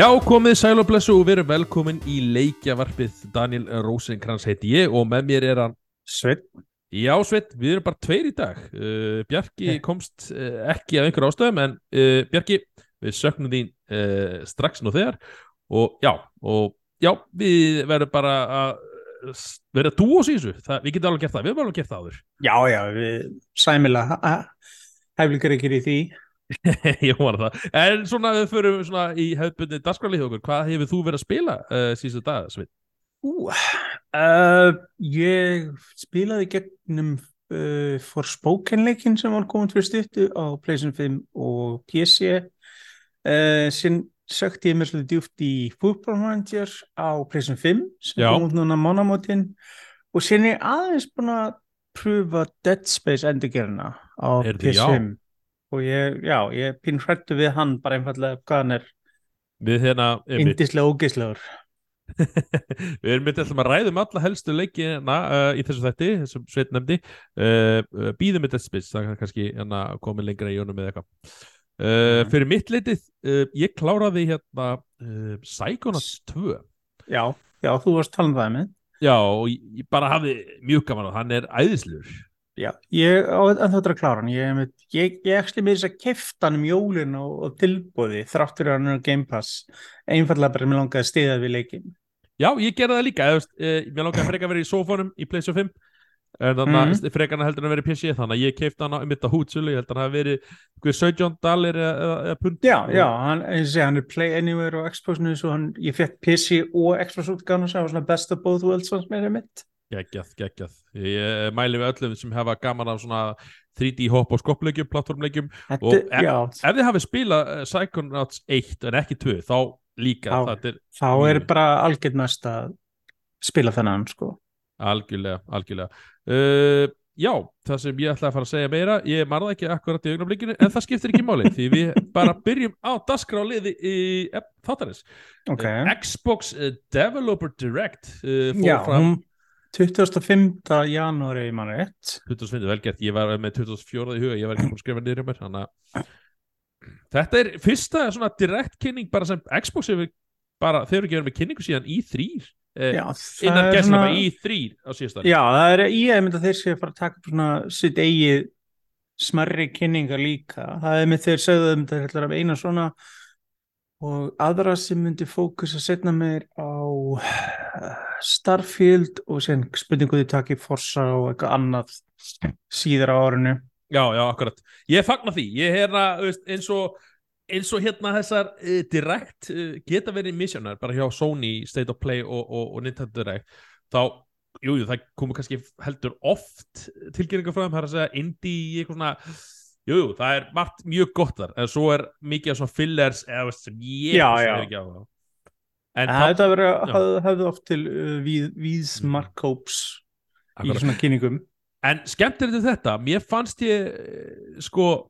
Já, komið sæl og blessu og veru velkomin í leikjavarpið. Daniel Rosenkrantz heiti ég og með mér er hann Sveit Já, Sveit, við erum bara tveir í dag. Uh, Bjarki komst uh, ekki af einhverju ástöðum en uh, Bjarki, við söknum þín strax nú þegar. Og já, og já, við verðum bara að vera dú sísu, það, við getum alveg gert það. Við erum alveg gert það áður. Já, já, við sæmilega heflingar ekki í því Ég var það, en svona við förum svona í hefðbundið dagskrálið okkur, hvað hefur þú verið að spila uh, síðustu dag, Sveit? Ú, uh, ég spilaði gegnum uh, Forspoken-leikin sem var komin fyrir stuttu á PlayStation 5 og PC uh, sem sökti ég mér svolítið djúft í Football Manager á PlayStation 5 sem Já. kom út núna mánamótin og sem ég aðeins búin að pröfa Dead Space endurgerina á Heyrðu, PS5 og ég, já, ég pín hrættu við hann bara einfallega hvað hann er Við hérna, indislega ógeislegur við erum myndið að ræðum alla helstu leikina uh, í þessu þætti, þessum sveit nefndi. Uh, uh, býðum með Dead Space það er kannski hérna, komið lengra í jónum eða eitthvað. Mhm. fyrir mitt leitið uh, ég kláraði hérna uh, Psychonauts 2 já, já, þú varst talað um það með. Já og ég, bara hafði mjög gaman á hann er æðislegur já, ég á þetta að klára hann. Ég, ég, ég, ekki með þess að kefta hann um jólin og, og tilbúði þrátt fyrir hann á Game Pass. Einfallega bara mér langaði að stiða við leikin já ég gerði það líka, eða, uh, mér langaði að freka að vera í sófónum í PlayStation 5 en þannig að Mhm. frekarna heldur hann að vera í PC þannig að ég keipti hann um þetta hútsölu ég held að hann verið hvað, 17 dalir eða, eða, pund. Já, Og- já, hann, segi, hann er Play Anywhere og Xboxinu svo hann, ég fekk PC og Xbox útgáðan og það var svona best of both worlds hans meira mitt Geggjað, geggjað. Ég mæli við öllum sem hefa gaman af svona 3D hopp og skoppleikjum, plattformleikjum. þetta, Og ef- Ef þið hafið spilað uh, Psychonauts 1 en ekki 2, þá líka. Það er þá er bara algjörn mest að spila þennan sko algjörlega, algjörlega. Uh, já, það sem ég ætlaði að fara að segja meira, ég marða ekki akkurat í augnablikinu, en það skiptir ekki máli, því við bara byrjum á dagskráliði í eh, þáttarins. ok, Uh, Xbox Developer Direct uh, fór já, fram. hún 25. janúari í mann rétt 2005, vel gert, ég var með 2004 í huga, ég var ekki búin að skrifa hjá mér þannig að þetta er fyrsta svona direkt kynning bara sem Xbox hefur bara, þeir eru ekki verið með kynningu síðan í þrýr eh, já, innan gæslega svona- í þrýr á síðast ári Já, það er myndið að þeir séu að fara að taka svona sitt eigið smerri kynningar líka. Það er með þeir sögðu um þetta ætlar að eina svona og aðra sem myndi fókus að setna meir á eh, Starfield og sen spurningu þið takið Forza og eitthvað annað síðar á árinu. Já, já, akkurat. Ég fagna því, ég hérna, þú veist, eins og eins og hérna þessar uh, direkt uh, geta verið missionar bara hjá Sony, State of Play og, og, og Nintendo Direct þá, jú, jú, það komur kannski heldur oft tilkynningar frá þeim, það er að segja indie, eitthvað svona jú, jú, það er margt mjög gott þar en svo er mikið svona fillers eða veist sem ég Já, sem já. er ekki á það en þetta hafði oft til uh, víð, víðsmarkhóps í akkurat. svona kynningum. En skemmt er þetta, mér fannst ég eh, sko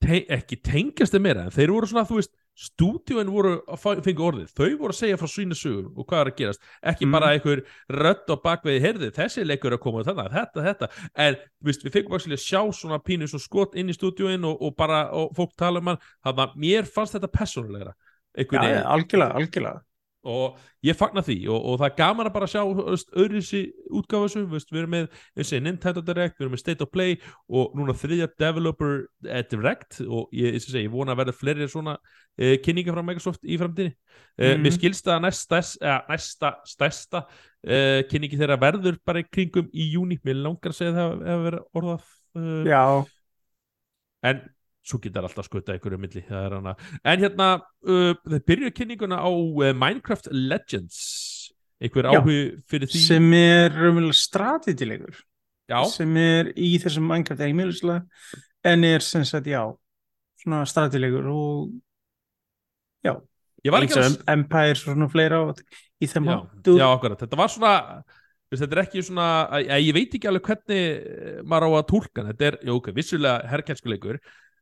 te ekki tengjast þeim meira, en þeir voru svona, þú veist stúdíuin voru að fengu orðið. Þau voru að segja frá sínu sögum og hvað er að gerast. Ekki Mm. bara einhver rödd á bakveiði heyrði, þessi leikur er að koma þannig, þetta, þetta, en veist, við fengum að sjá svona pínu svo skot inn í stúdíuin og, og bara, og fólk tala um hann. Þannig að mér fannst þetta já, veginn, algjörlega, algjörlega. Og ég fagna því og, og það er gaman að bara sjá þú veist, öðru þessi útgáfa þessu þú veist, við erum með og Nintendo Direct, við erum með State of Play og núna þriðja Developer eh, Direct og ég, ég, segi, ég vona að verða fleiri svona eh, kynningar frá Microsoft í framtíðinni. Eh, Mhm. mér skilst það að næsta, eh, næsta stærsta eh, kynningi þeirra verður bara í kringum í júni, mér langar að segja það hefur verið orðað eh, Já, en svo getur alltaf skutta milli það er hana. en hérna uh, þeir byrjuðu kynninguna á uh, Minecraft Legends. Já. áhug fyrir því? Sem er raunverulega strategilegur já, sem er í þessum Minecraft heimilislega en er sem sagt, já svona strategilegur og já, ég var eins ekki og að Em- Empire og svona fleira og í þeim já, já, akkurat, þetta var svona þetta er ekki svona að, að ég veit ekki alveg hvernig eh, maður á að tólka hann. þetta er, jú, ok, vissulega herrkjænskuleikur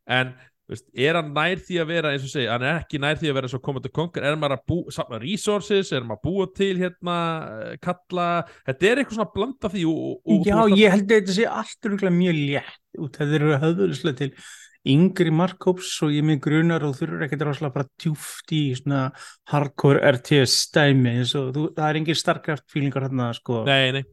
en veist, er hann nær því að vera eins og segi, hann er ekki nær því að vera svo komandi konkur, er maður að bú, safna resources, er maður að búa til hérna, eh, kalla þetta er eitthvað svona blanda því og, og, Já, og, ég held að þetta sé allt örugglega mjög létt út það eru höfðulislega til yngri markkóps og ég mig grunar og þurfur ekkert rosalega bara djúft í svona hardcore RTS stæmi eins og þú, það er engin starkraft fílingar hérna sko, nei, nei,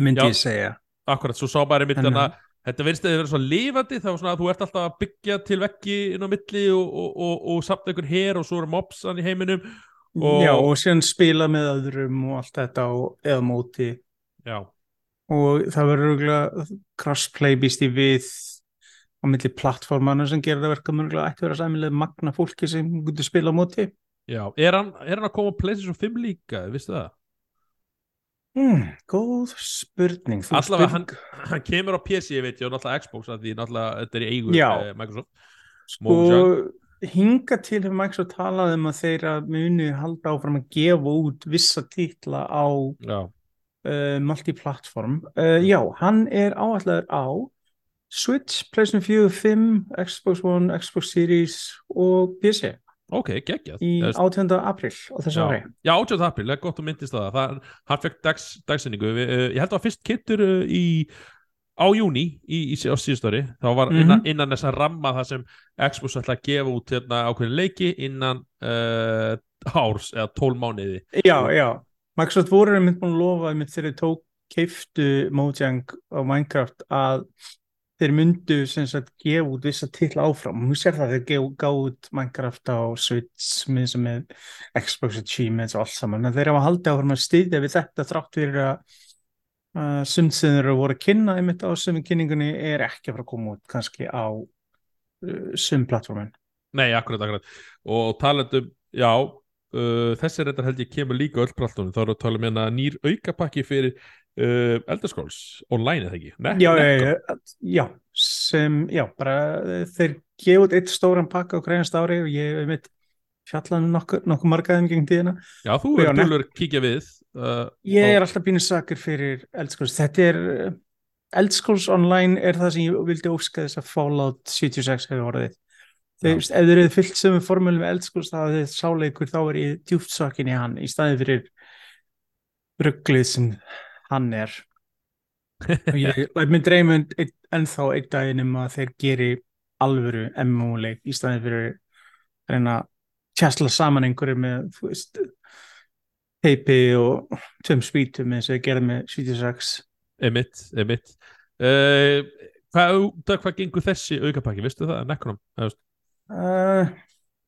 myndi Já. ég segja akkurat, svo sá bara mitt En, þannig að þetta verðist að vera svo lifandi þá svona að þú ert alltaf að byggja til veggi inn á milli og, og, og, og samt einhver her og svo eru mobsan í heiminum Og- Já, og síðan spila með öðrum og allt þetta og eða móti. Já, og það verður örugglega crossplay býst í við á milli plattformana sem gerir það verka mörgulega ætti að vera sæmilega magna fólki sem getur spila á móti. Já, er hann, er hann að koma á PlayStation 5 líka, vistu það? Hmm, Góð spurning. Allavega spurning- hann kemur á PC, ég veit ég, og náttúrulega Xbox að því náttúrulega þetta er í eigu eh, Microsoft. Sko, hinga til hefur Microsoft talað um að þeirra muni halda áfram að gefa út vissa titla á uh, multiplattform uh, já, hann er áallar á Switch, PlayStation 4, 5 Xbox One, Xbox Series og PC ok, geggjað. Í Eða, 18. april á þessu ári. Já 18. april, það er gott að myndist það, það hann fekk dags, dagsinningu uh, ég held að það var fyrst kittur uh, í á júni í, í, á síðustóri þá var Mhm. innan, innan þess að ramma það sem Xbox ætla að gefa út hérna, ákveðin leiki innan uh, árs eða tól mánuði. Já, já, Microsoft voru einmitt búin að lofa þegar þeir tók keiftu Mojang á Minecraft að þeir myndu sem sagt gefa út vissa titla áfram. Og þú sér það þeir gefa gáð út Minecraft á Switch með, er Xbox Achievements og allt saman. En þeir hafa haldið áfram að styðja við þetta þrátt fyrir að uh, sumt sem þeir eru voru að kynna einmitt á sem kynningunni er ekki að fara að koma út kannski á uh, sum plattformin Nei, akkurat, akkurat. Og talandum, já uh, þessi reyndar held ég kemur líka öll praltunum þá við að tala um hérna nýr aukapakki fyrir uh, Elderskóls online eða ekki ne já, já, já, sem, já, bara eh, þeir gefa út eitt stóran pakka á hverjast ári og ég hef mitt fjallan nokkuð nokku margaðum gegn tíðina. Já, þú er dölur kíkja við uh, Ég er alltaf bínu sakur fyrir Eldskóls. Þetta er, eh, Eldskóls online er það sem ég vildi óska þess að Fallout 76 hefur orðið. Þeir, ef þeir eru fyllt sem formúlum með Eldskóls þá er þið sáleikur, þá er ég djúpt sakin í hann í staði fyrir rugglið sem hann er. og ég læt mér dreyma um einn- ennþá einn daginn um að þeir geri alvöru MMO-leik í staðin fyrir að reyna að tjastla saman einhverju með þú veist teipi og tveim spítum eins og þeir gerði með 76 emitt, emitt uh, hvað, það, hvað gengur þessi aukapakki, veistu það, er uh,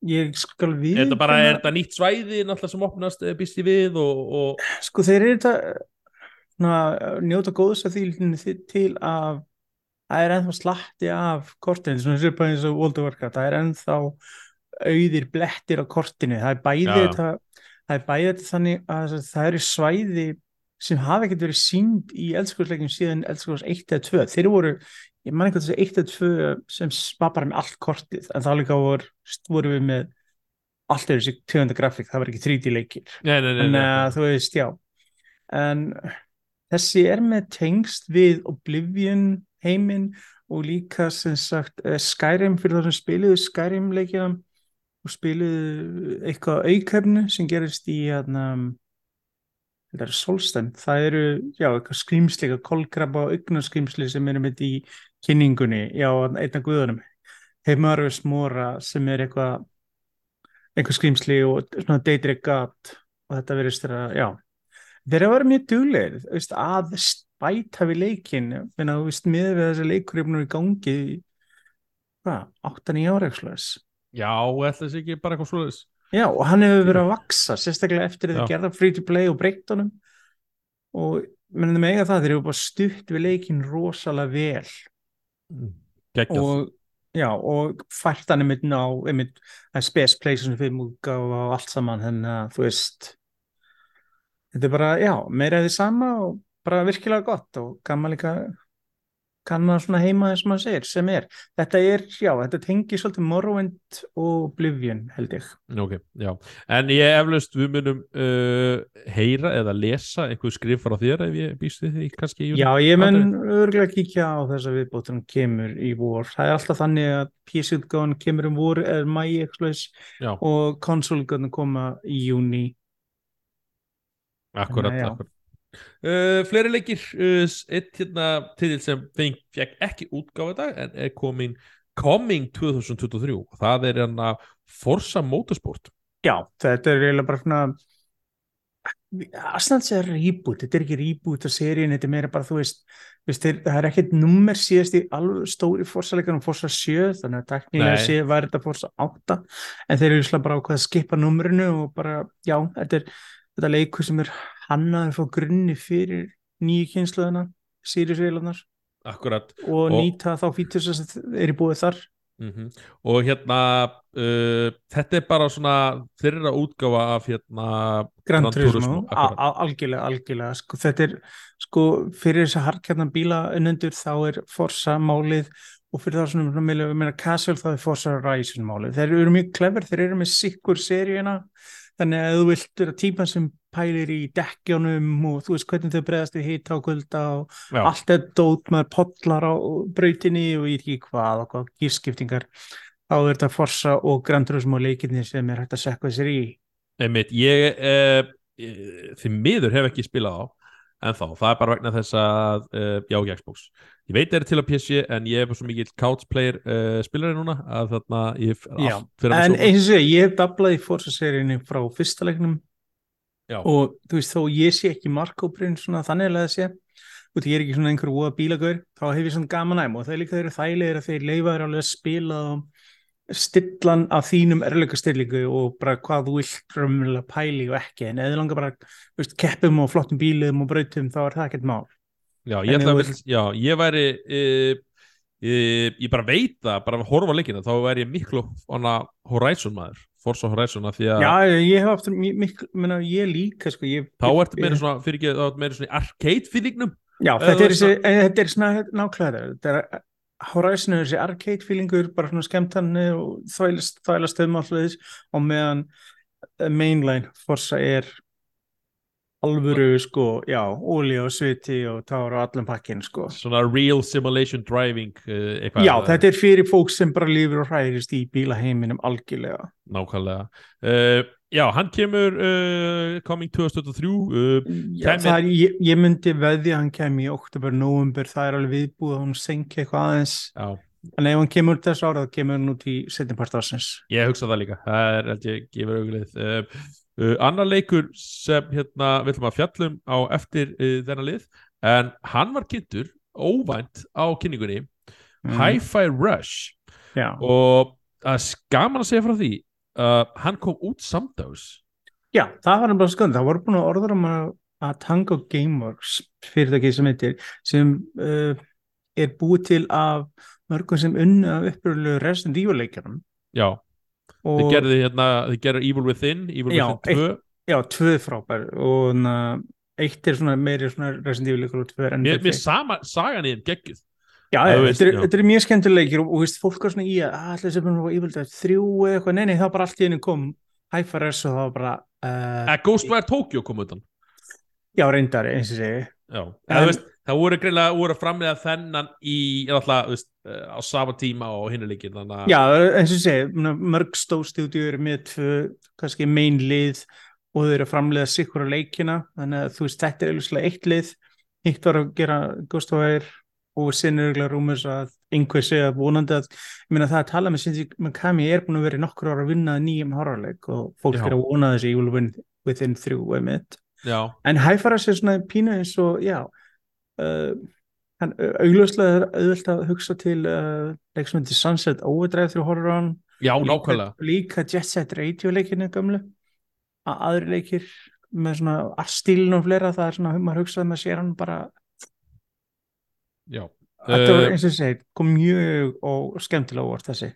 ég skal við þetta bara, er þetta nýtt svæði náttúrulega sem opnast, eh, býst ég við og, og sko þeir eru þetta njóta góðs að því til að það er ennþá slatti af kortinu, svona svipa eins og World of Warcraft, það er ennþá auðir blettir á kortinu, það er bæði Já. þetta, það er bæði þetta þannig að það eru svæði sem hafa ekkert verið sínd í eldskóðsleikum síðan eldskóðs 1 eða 2 þeir voru, ég man ekki að þessi 1 eða 2 sem var bara með allt kortið en þá líka voru, voru við með allt er þessi 200 grafík, það var ekki 3D leikir. Nei, nei, nei, en nei. uh, þú veist, já. En þessi er með tengst við Oblivion heiminn og líka sem sagt eh, Skyrim fyrir það sem spiluðu Skyrim leikina og spiluðu eitthvað aukefnu sem gerist í hérna þetta er Solstem, það eru já, eitthvað skrýmsli, eitthvað kolkrabba og augnarskrimsli sem eru með í kynningunni já, einna guðunum. Heimarus mora sem er eitthvað eitthvað skrýmsli og svona deitri gat og þetta verðist þeirra, já þeir eru að vera mjög veist, að bæta við leikin menna, þú veist, miður við þessi leikur er búin að í gangi í, hvað, 8-9 ára eitthvað svoleiðis. já, ætla þessi ekki bara eitthvað svoleiðis? Já, og hann hefur verið að vaksa sérstaklega eftir að Já. þið gerða free to play og breytt honum. Og mennum með eiga það, þeir eru bara stutt við leikin rosalega vel. Geggjað, og já, og fært hann einmitt ná, einmitt að Space Playstation 5 útgáfa og allt saman þannig að þú veist þetta er bara, já, meira því sama og bara virkilega gott og gaman líka kannan svona heima þess maður segir, sem er þetta er, já, þetta tengir svolítið Morrowind og Oblivion held ég ok, já en ég eflaust við munum uh, heyra eða lesa einhver skrif frá þér ef ég býst við því kannski. Já, ég mun örgulega kíkja á þessa viðbóttum kemur í vor. Það er alltaf þannig að PC-utgáðan kemur um vor eða mæi og konsolutgáðan koma í júni. Akkurat, já. akkurat. Uh, fleiri leikir uh, eitt hérna til sem fekk ekki í dag en er komin coming 2023 það er hérna Forza Motorsport Já, þetta er eiginlega bara svona Astans er reboot, þetta er ekki reboot á seríin, þetta er meira bara, þú veist, veist þeir, það er ekkert nummer síðast í alveg stóri fórsaleganum fórsa 7, þannig að teknilega Nei. sé var þetta fórsa 8, en þeir eru slá bara ákvað að skipa numrinu og bara, já, þetta er þetta leikur sem er hannaður frá grunni fyrir nýju kynsluðina, sírisveilunar akkurat. Og, Og- nýta þá fítur sem er í búið þar. mm og hérna uh, þetta er bara svona þeirra útgáfa af hérna Gran Gran Turismo, algjörlega, algjörlega sko, þetta er, sko, fyrir þess að harkjarnan bíla unnendur þá er Forza málið og fyrir það svona, svona meira, meira casual þá er Forza Horizon málið, þeir eru mjög clever þeir eru með sikkur seríuna þannig að þú vilt vera típan sem pælir í dekkjónum og þú veist hvernig þau bregðast við hita og kulda og já, allt er dót með pollar á brautinni og ég veit ekki hvað og hvað gírskiptingar þá er þetta Forza og Gran Turismo leikinni sem er hægt að sekka sér í. Einmitt ég uh, því miður hef ekki spilað á en þá, það er bara vegna þess að uh, já, ekki Xbox ég veit það er til að PC en ég er svo mikill couch player uh, spilari núna að þarna ég fyrir að En eins og segja, ég hef dablað í Forza-seríunni frá fyrsta leiknum. Já. og þú veist þó ég sé ekki markóprinn svona þannig að sé og því ég er ekki svona einhver voða bílagaur þá hef ég svona gaman æm og það er líka þeir eru þægilegir að þeir leifa þér alveg að spila stillan af þínum erleika stillingu og bara hvað þú vilt raunverulega pæli og ekki. En eða langar bara veist, keppum og flottum bílum og brautum þá er það ekkert mál Já, ég, að, já, ég væri uh, uh, ég bara veit það bara að horfa á leikina, þá væri ég miklu hana Horizon maður, Forza Horizon að Já, ég hef aftur miklu, menna, ég líka sko, ég, þá ertu meira svona, fyrir ekki, þá ertu meira svona arcade feelingnum? Já, Eða þetta er, veist þessi, eh, þetta er svona nákvæða þetta er Horizon er þessi arcade feelingur bara svona skemmtanni og alltaf þess og meðan eh, mainline Forza er alvöru sko, já, ólí og sviti og tár og allan pakkin sko. Svona real simulation driving uh, eitthvað, Já, þetta er fyrir fólk sem bara lífur og hræðist í bílaheiminum algjörlega. Nákvæmlega. Uh, Já, hann kemur uh, coming 2023 uh, Já, Kæmi- það er, ég, ég myndi veðja að hann kemur í oktober, november, það er alveg viðbúið að hann senki eitthvað aðeins. Já, en ef hann kemur út þessu ára, þá kemur hann út í setjum part ásins ég hugsa það líka. Það er, held ég, gefur auglið. Uh, uh, Annar leikur sem hérna við ætlum að fjallum á eftir uh, þennan lið, en hann var kynntur óvænt á kynningunni. Hi-Fi Rush. Já. og gaman að segja frá því hann kom út samdags Já, það var bara skoðan, það voru búin að orður um að Tango Gameworks fyrirtæki sem heitir, sem uh, er búið til af mörgum sem unni af uppröðulegu Resident Evil leikjarum Já, og þið gerðu hérna, þið gerðu Evil Within Evil Já, Within 2 já, tvö frábær. Og na, eitt er svona meiri svona Resident Evil leikur og tvö er enn Mér, mér sama, sagan í þeim geggjuð. Já, þetta er, er mjög skemmtilegir og, og veist, fólk er svona í að "Ah, ætla þessi búin að fá Evil Dead 3 eða eitthvað, nei, nei, það var bara allt í einu kom Hi-Fi-Res og það var bara uh, Ghostwire Tokyo kom utan. Já, reyndar, eins og segi. Já, En- en, veist, það voru greinlega voru framlega þennan í alltaf, veist, uh, á sama tíma og hinni líkin þannig að Já, eins og muna, mörg stóðstúdíu eru með tvö, kannski main lið og þau eru að framleiða sikkur á leikina þannig að þú veist, þetta er eiginlega eitt lið hitt var að gera Ghostwire og sinnur eiginlega rúmur að einhver segja vonandi að, ég meina það að tala með Shinji Mikami er búin að vera nokkur ára að vinna nýjum horrorleik og fólk Já. er að vona þessi Evil Win Within 3 emitt. Já, En Hi-Faras er svona pínu eins og, já augljóslega er auðvelt að hugsa til uh, leik sem heitir Sunset Overdrive þrjú horror on já, líka, nákvæmlega. líka Jet Set Radio leikinu gamlu að aðri leikir með svona stílinn og fleira það er svona, maður hugsaði með sér hann bara Já, þetta var eins og ég segi, kom mjög og skemmtilega óvart þessi.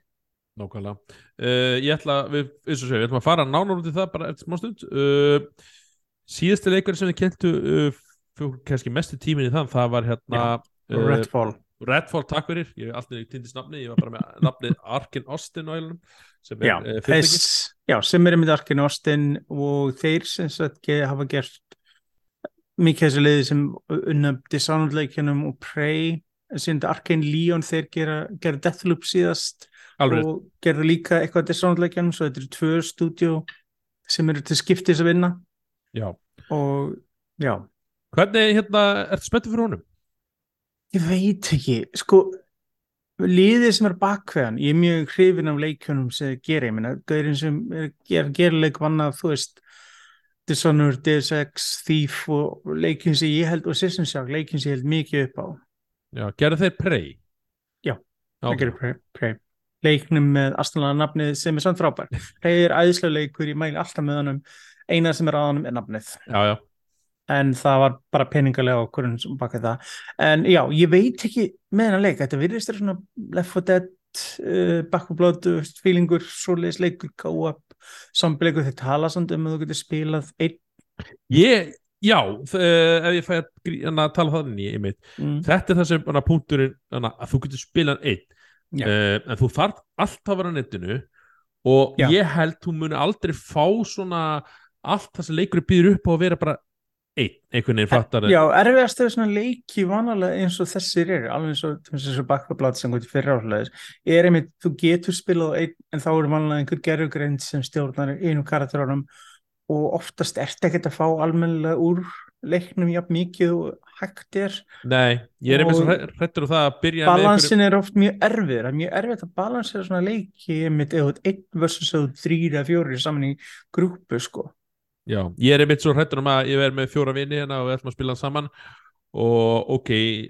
Nákvæmlega. Uh, Ég ætla, við, eins og segja, við ætlum að fara nánar út í það bara eftir smá stund. Uh, Síðasti leikur sem við kentu uh, fyrir kannski mestu tímin í þann það var hérna uh, Redfall. Redfall, takk fyrir, ég hef alltaf týndist nafni, ég var bara með nafnið Arkin Austin sem er já, uh, þess, já, sem er með Arkin Austin og þeir sem sagt hafa gert mikið þessi leiði sem unna Dishonored leikinum og Prey sem Arkin Leon þeir gera, gera Deathloop síðast Alveg, og gerðu líka eitthvað Dishonored leikinum svo þetta eru tvö stúdíu sem eru til skiptis að vinna. Já. Og já, Hvernig, hérna, ertu spenntið fyrir honum? ég veit ekki sko liðið sem er bakveðan, ég er mjög hrifin af leikjunum sem gerir, ég meina, gaurin sem er ger, ger leik vanna, þú veist Dishonored, Deus Ex, Thief og leikjum sem ég held, og System Shock, leikjum sem ég held mikið upp á. Já, gerðu þeir Prey? Já, það gerir Prey, Prey. Leiknum með astanlega nafnið sem er samt frábær. Prey er æðislega leikur, ég mæli alltaf með honum, eina sem er á honum er nafnið. já, já. En það var bara peningalega okkur sem bakað það. En já, ég veit ekki með hennar leik, þetta virðist þér svona Left 4 Dead, uh, Back 4 Blood uh, feelingur, svoleiðis leikur co-op, sambileikur, þeir tala samt um að þú getur spilað einn. Ég, já, eh, ef ég fæ að, tala það inn í einmitt. Mm. þetta er það sem hana, punkturinn hana, að þú getur spilað einn. Uh, en þú þarf alltaf að vera netinu og Já. ég held þú muni aldrei fá svona allt það sem leikur býður upp á að vera bara einn, einhvern veginn fattar Já, erfiðast er svona leiki vanalega eins og þessir eru, alveg eins og svo bakkablad sem góti fyrir áhugaðis er einmitt, þú getur spilað einn en þá eru vanalega einhver gerðugreind sem stjórnar einu karakterónum og oftast ertu ekkert að fá almennilega úr leiknum jafn mikið og hægt er. Nei, ég er einmitt Og- svo hrættur um það að byrja balansin er oft mjög erfið það er mjög erfitt að balansera svona leiki einmitt eða ert einn versus eða þrýri eða fjóri saman í grúpu sko Já, ég er einmitt svo hrættur um að ég verð með fjóra vini hérna og við ætlum að spila saman og ok,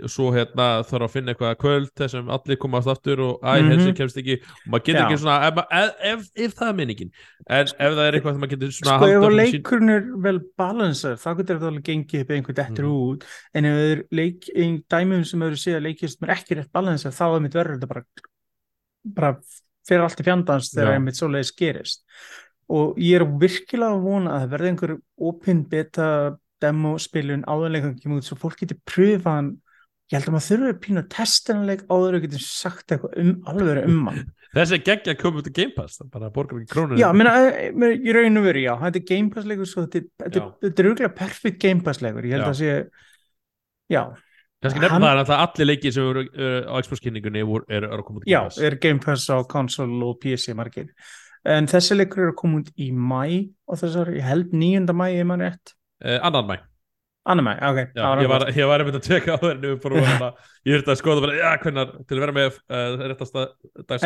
svo hérna þarf að finna eitthvað kvöld þessum allir komast aftur og æ, Mhm. þessi kemst ekki og maður getur Já. ekki svona ef, ef, ef, ef það er minningin en ef það er eitthvað sem maður getur svona sko ef að fyrir sín- leikurinn er vel balansar þá getur þetta alveg gengið upp einhvern dettur Mhm. út en ef það er leik, ein dæmum sem eru séð að leikið sem er ekki rétt balansar þá er mitt verður þetta bara bara fyrir allt í fjandans þegar einmitt svoleiðis gerist og ég er virkilega að vona að það verði einhver opin beta demo spilun áðurleikum kemur út svo fólk getur pröfa hann. Ég held að maður þurfi að pína testanleik áður og getur sagt eitthvað um alveg um hann. Þessi er geggja að koma út á Game Pass bara borgar ekki krónur Já, meina, eh, meina, ég raun og veru, já, þetta er Game Pass leikur þetta, er- þetta, Já. er- þetta er auðvitað perfect Game Pass leikur, ég held Já. að sé já, kannski nefna það er alltaf allir leikir sem eru uh, á Xbox kynningunni eru eru að koma út já, Game Pass. er Game Pass á konsol og PC margir, en þessi leikur er að koma út í mæ og þessar, ég held 9. mæ, ég man rétt. Uh, annan mæ annar mæ, ok, Já, ég var, ég var einmitt að tjekka á þennu ég þurfti að skoða bara, já, hvernar til að vera með uh, réttasta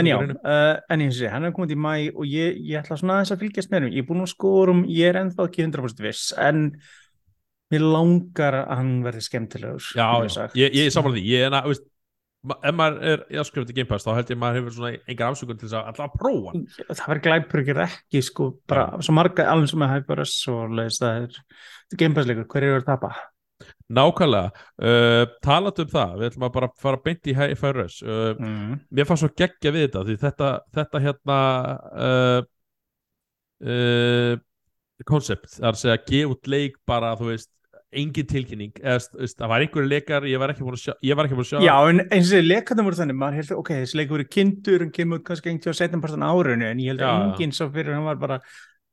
en já, uh, en ég sé, hann er komið út í mæ og ég, ég ætla svona aðeins að fylgjast með hann ég er búin að skorum, ég er ennþá ekki 100% viss, en mér langar að hann verði skemmtilegur Já, ég, ég er samanlega því. Ég er að, veist ef maður er í afskrifandi Game Pass þá held ég að maður hefur svona engar afsökun til þess að alltaf að prófa það verður glæpur ekki ekki sko, bara svo marga alveg sem er Hyperus og leist það er þetta er gamepassleikur, hver eru að tapa? nákvæmlega, uh, talat um það við ætlum að bara fara beint í HFRS uh, Mm. mér fannst svo geggja við þetta því þetta, þetta hérna uh, uh, koncept, það er að segja gefa út leik bara, þú veist engin tilkynning, eða það var einhverju leikar ég var ekki búin að sjá, ég var ekki búin að sjá Já, en eins og leikandum voru þannig, maður heldur, ok, þessi leikur voru kynntur, hann kemur kannski einhvern setjum partan árinu, en ég held að enginn svo fyrir hann var bara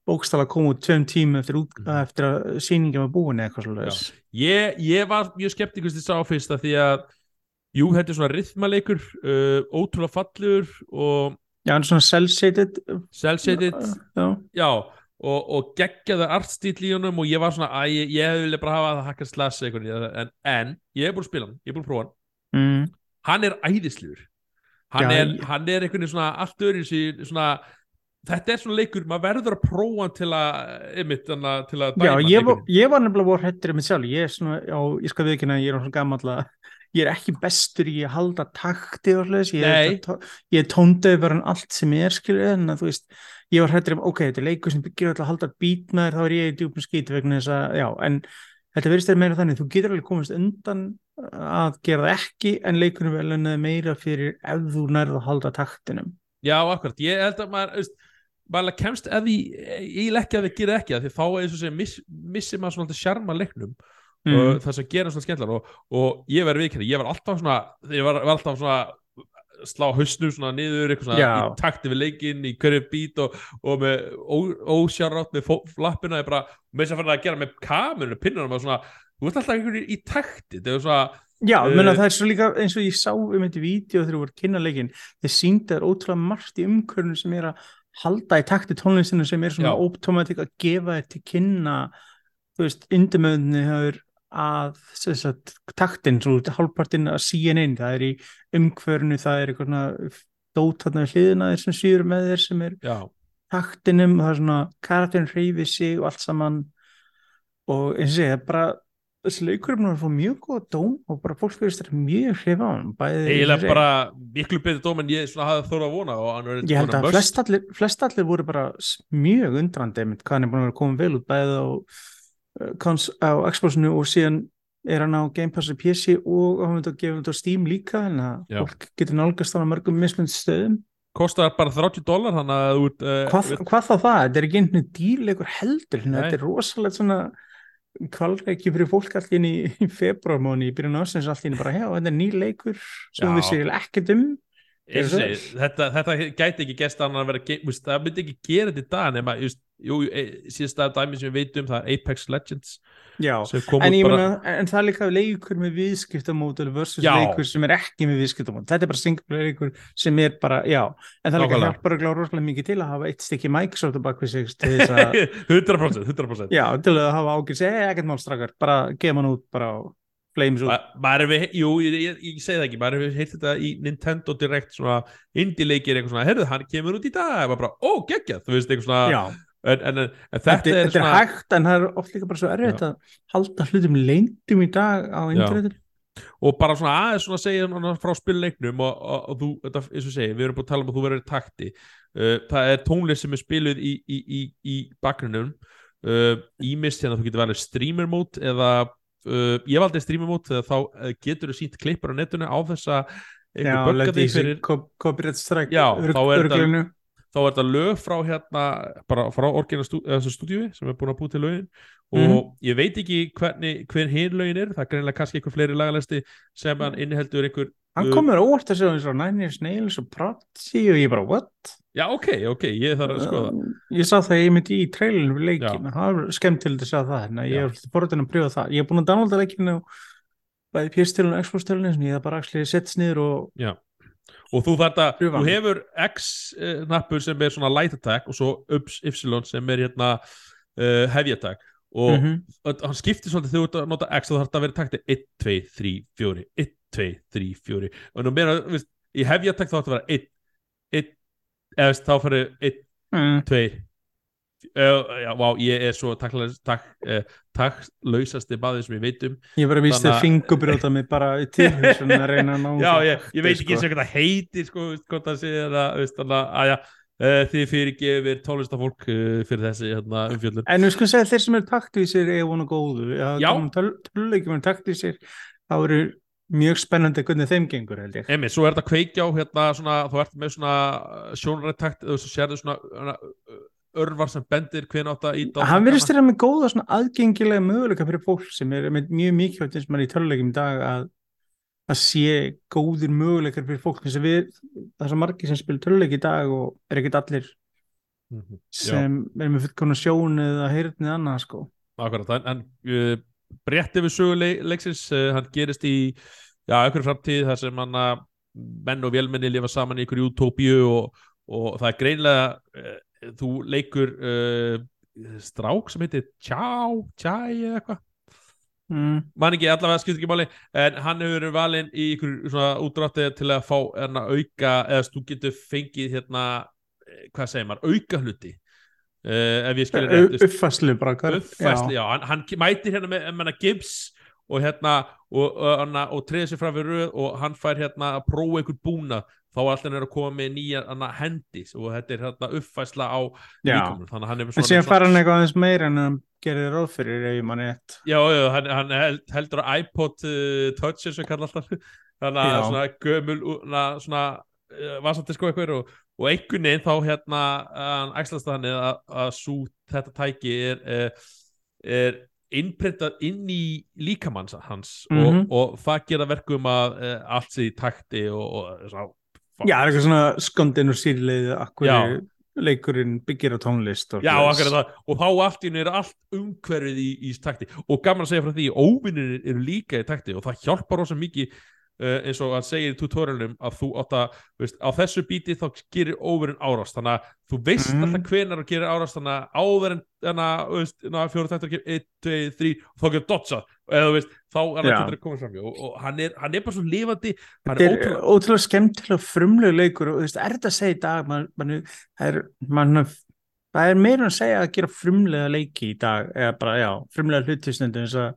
bókstala að koma út tveim tíma eftir, Mhm. eftir að sýningin var búin eða eitthvað svolítið. ég, ég var mjög skeptikust í sá fyrst að því að jú, þetta er svona rithmaleikur uh, ótrúlega fallur og Já, hann er svona cel-shaded. self-shaded Já, já, og, og geggjaði artstíl í honum og ég var svona, að ég, ég vilja bara hafa það hakkast slass eitthvað en, en ég hef búin að spila hann, ég hef búin að prófa hann. Mm. hann er æðislegur. Hann, Já, ég- hann er veginn svona allt öðru svona þetta er svona leikur, maður verður að prófa til að, að- til að Já, dæma hann ég, ég var nefnilega voru hættur með sjálf, ég er svona, já, ég skal við ekki að ég er svona gammal að ég er ekki bestur í að halda takti og hlutis, ég, ég tóndöð bara en allt sem er, skilur en að þú veist, ég var hættur um, ok, þetta er leikur sem byggir alltaf að halda beat með þér, þá er ég í djúpum skít vegna þess að, já, en þetta verðist þér meira þannig, þú getur alveg komist undan að gera það ekki, en leikunum vel en meira fyrir ef þú nærð að halda taktinum. Já, akkurat, ég held að maður veist, maður kemst ef því ég leggja að þið gera ekki að því er eins og segja miss, missi maður svona sjarma leiknum Mm. og það sem gera svona skemmtlar og, og ég verði viðkynni, ég var alltaf svona ég var, var alltaf svona slá hausnum svona niður, eitthvað svona í takti við leikinn, í hverju bít og, og með ósjárátt með flappina, ég bara, með þess að fara að gera með kamerunum, pinnunum og svona þú veist alltaf einhverju í takti, það er svona Já, Uh, menna, það er svo líka eins og ég sá um þetta vídeo þegar þú voru kynna leikin þeir sýnda þér ótrúlega margt í umkörnum sem er að halda í takti tónlistinu sem er svona Já. ótomatik að gefa þér til kynna þú veist, indimöðinni hefur að sagt, taktinn, svo hálfpartinn að CNN, það er í umhverfnu, það er eitthvað dót þarna við hliðina þér sem sýður með þér sem er já, taktinum og það er svona karakterin hreyfi sig og allt saman. Og eins og segja, bara þessi leikur er búin að fá mjög góða dóm og bara fólk verðist þetta mjög hrifa á hann og eiginlega bara miklu betur dóm en ég svona hafði þóra að vona og ég held að flest allir, flest voru bara mjög undrandi einmitt, hvað hann er búin að vera komið vel út bæði á, uh, kons, á Xboxinu og síðan er hann á Game Pass og PC og hann að gefa þetta á Steam líka en að Já. fólk getur nálgast hann á mörgum mismund stöðum kostar bara 30 dólar þannig að ert uh, hvað, hvað þá það? Þetta er ekki einhvern dýrleikur heldur, þetta er rosalega svona kvalreiki fyrir fólk allir inn í, februarmóni í byrjun ásins allir inn bara, já, þetta er nýr leikur sem Já. við séum ekkert um Og segi, þetta, þetta gæti ekki gæst annan að vera veist, það myndi ekki gera þetta í dag nema just, jú, e, síðasta dæmi sem við veitum það er Apex Legends en meina en, það er líka leikur með viðskiptamódul versus Já. leikur sem er ekki með viðskiptamódul þetta er bara single leikur sem er bara, já en það líka Nákvæmlega. hjálpar að glára rosalega mikið til að hafa eitt stykki Microsoft á bakvið sig til þess að 100% 100% já, til að hafa ágjörð segja ekkert mál strakar, bara gefa hann út bara á maður hefur, jú, ég, ég, segi það ekki maður hefur heilt þetta í Nintendo Direct svona indie leikir eitthvað svona, herðu, hann kemur út í dag. Það var bara, ó, geggjað, þú veist, eitthvað svona en, en, en þetta, þetta, er þetta er svona hægt en það er oft líka bara svo erfitt Já. að halda hlutum lengdum í dag á internetinu. Og bara svona aðeins svona segja svona frá spilleiknum og, og, og þú, þetta, eins og segi, við erum búin að tala um að þú verður takti. Uh, það er tónlist sem er spiluð í, í, í, í bakgrunum uh, ímist hérna þú getur valið streamer mode eða uh, ég valdi mode þegar þá uh, getur þú sínt klippur á netinu á þessa Já, einhver lendi buggaði í sig fyrir co- copyright strike Já, þá er þetta- lög frá hérna bara frá orginal stú, stúdíu sem er búin að búið til lögin. Og Mhm. ég veit ekki hvernig, hver hinn lögin er það er greinlega kannski einhver fleiri lagalesti sem hann inniheldur einhver hann kom mér óvart að segja eins og Nine Inch Nails og Prodigy og ég bara what? já ok, ok, ég þarf að skoða Um, ég sá það ég myndi í trailinu við leikin það var skemmt til að sjá það en ég Já. er forðin að prjóða það. Ég er búin að downloada leikinu bæði PS-stilun og Xbox-stilun sem ég það bara actually setst niður og og þú þarf að, þú hefur X-nappur sem er svona light attack og svo ups, Y sem er hérna uh, heavy attack. Og Mhm. og hann skiptir svolítið þegar þú ert að nota X þá þarf þetta að vera takti 1, 2, 3, 4 1, 2, 3, 4 og nú meira, veist, í heavy attack þá þetta að vera 1, 1 eða þá fyrir 1, mm, 2 Uh, já, vá, ég er svo takklaus- takk, uh, takklausasti maður sem ég veit um ég var að þér að- fingubrjóta mig bara í tilhugsun að reyna að ná já, ég, ég veit ekki eins og hvað það heitir sko, hvort það sé þannig að að, já, þið fyrirgefir tónlistafólk uh, fyrir þessi hérna, umfjöldun En við skulum segja þeir sem eru taktvísir er vonu góðu. Já. Já. Töluleikjum eru taktvísir, þá eru mjög spennandi hvernig þeim gengur held ég. Emi, svo er þetta kveikja á hérna svona, þú ert með svona sjónarættakt þú sérðu svona hana, örvar sem bendir hvern átt að íta Hann verðist þeirra með góða svona aðgengilega möguleika fyrir fólk sem er með mjög mikilvægt eins og maður í töluleikum í dag að að sé góðir möguleikar fyrir fólk þess að við, það er svo margir sem spil töluleik í dag og er ekkert allir Mhm. Já, sem er með fullkona sjón eða heyrðni annað sko. akkurat, en, en uh, brett yfir sögu leik, leiksins uh, hann gerist í, einhverju framtíð þar sem hann að menn og vélmenni lifa saman í einhverju utópíu og, og það er greinlega uh, þú leikur uh, strák sem heitir Tjá, Tjæ eða eitthvað Mm. man ekki allavega skipt ekki máli en hann hefur verið valinn í ykkur svona útrátti til að fá hérna auka eða þú getur fengið hérna eh, hvað segir maður, auka hluti uh, ef ég skilir rétt veist, Uppfæslu bara. hvar- uppfæsli, já, hann, hann mætir hérna með, með Gibbs og hérna og, og, og, og treður sér fram við röð og hann fær hérna að prófa einhver búna þá er alltaf hann að koma með nýja hana, hendis og þetta er hérna uppfæsla á Já. líkamann, þannig að hann hefur En síðan fara hann eitthvað aðeins meira en hann gerir ráð fyrir ef ég manni ett. Já, já, hann, hann held, heldur að iPod uh, Touch eins og kalla alltaf þannig að Já. svona gömul na, svona uh, vasadisko eitthvað og, og einhvern veginn þá hérna hann æxlast þannig að, að sú þetta tæki er, uh, er innprintað inn í líkamanns hans Mhm. og, og það gera verkum að allt sé í takti og, og svona, Já, það er eitthvað svona skondin og sýrleið akkur Já. leikurinn byggir á tónlist og Já, það, og þá allt í henni er allt umhverfið í, í takti og gaman að segja frá því óvinnir eru líka í takti og það hjálpar rosa mikið eins og hann segir í tutorialum að þú átt að, veist, á þessu bíti þá gerir overinn árast, þannig að þú veist Mhm. alltaf hvenar þú gerir árast þannig að en þannig að, þetta gerir 1, 2, 3 og þá gerir dodsa, eða veist þá er hann getur að koma fram og, og hann, er, hann er bara svo lifandi Þetta er ótrúlega ótrúlega skemmtilega frumlegu leikur og þú veist, er þetta að segja í dag man, man, er, man, það er meira að segja að gera frumlega leiki í dag eða bara, já, frumlega hlutisnendu eins að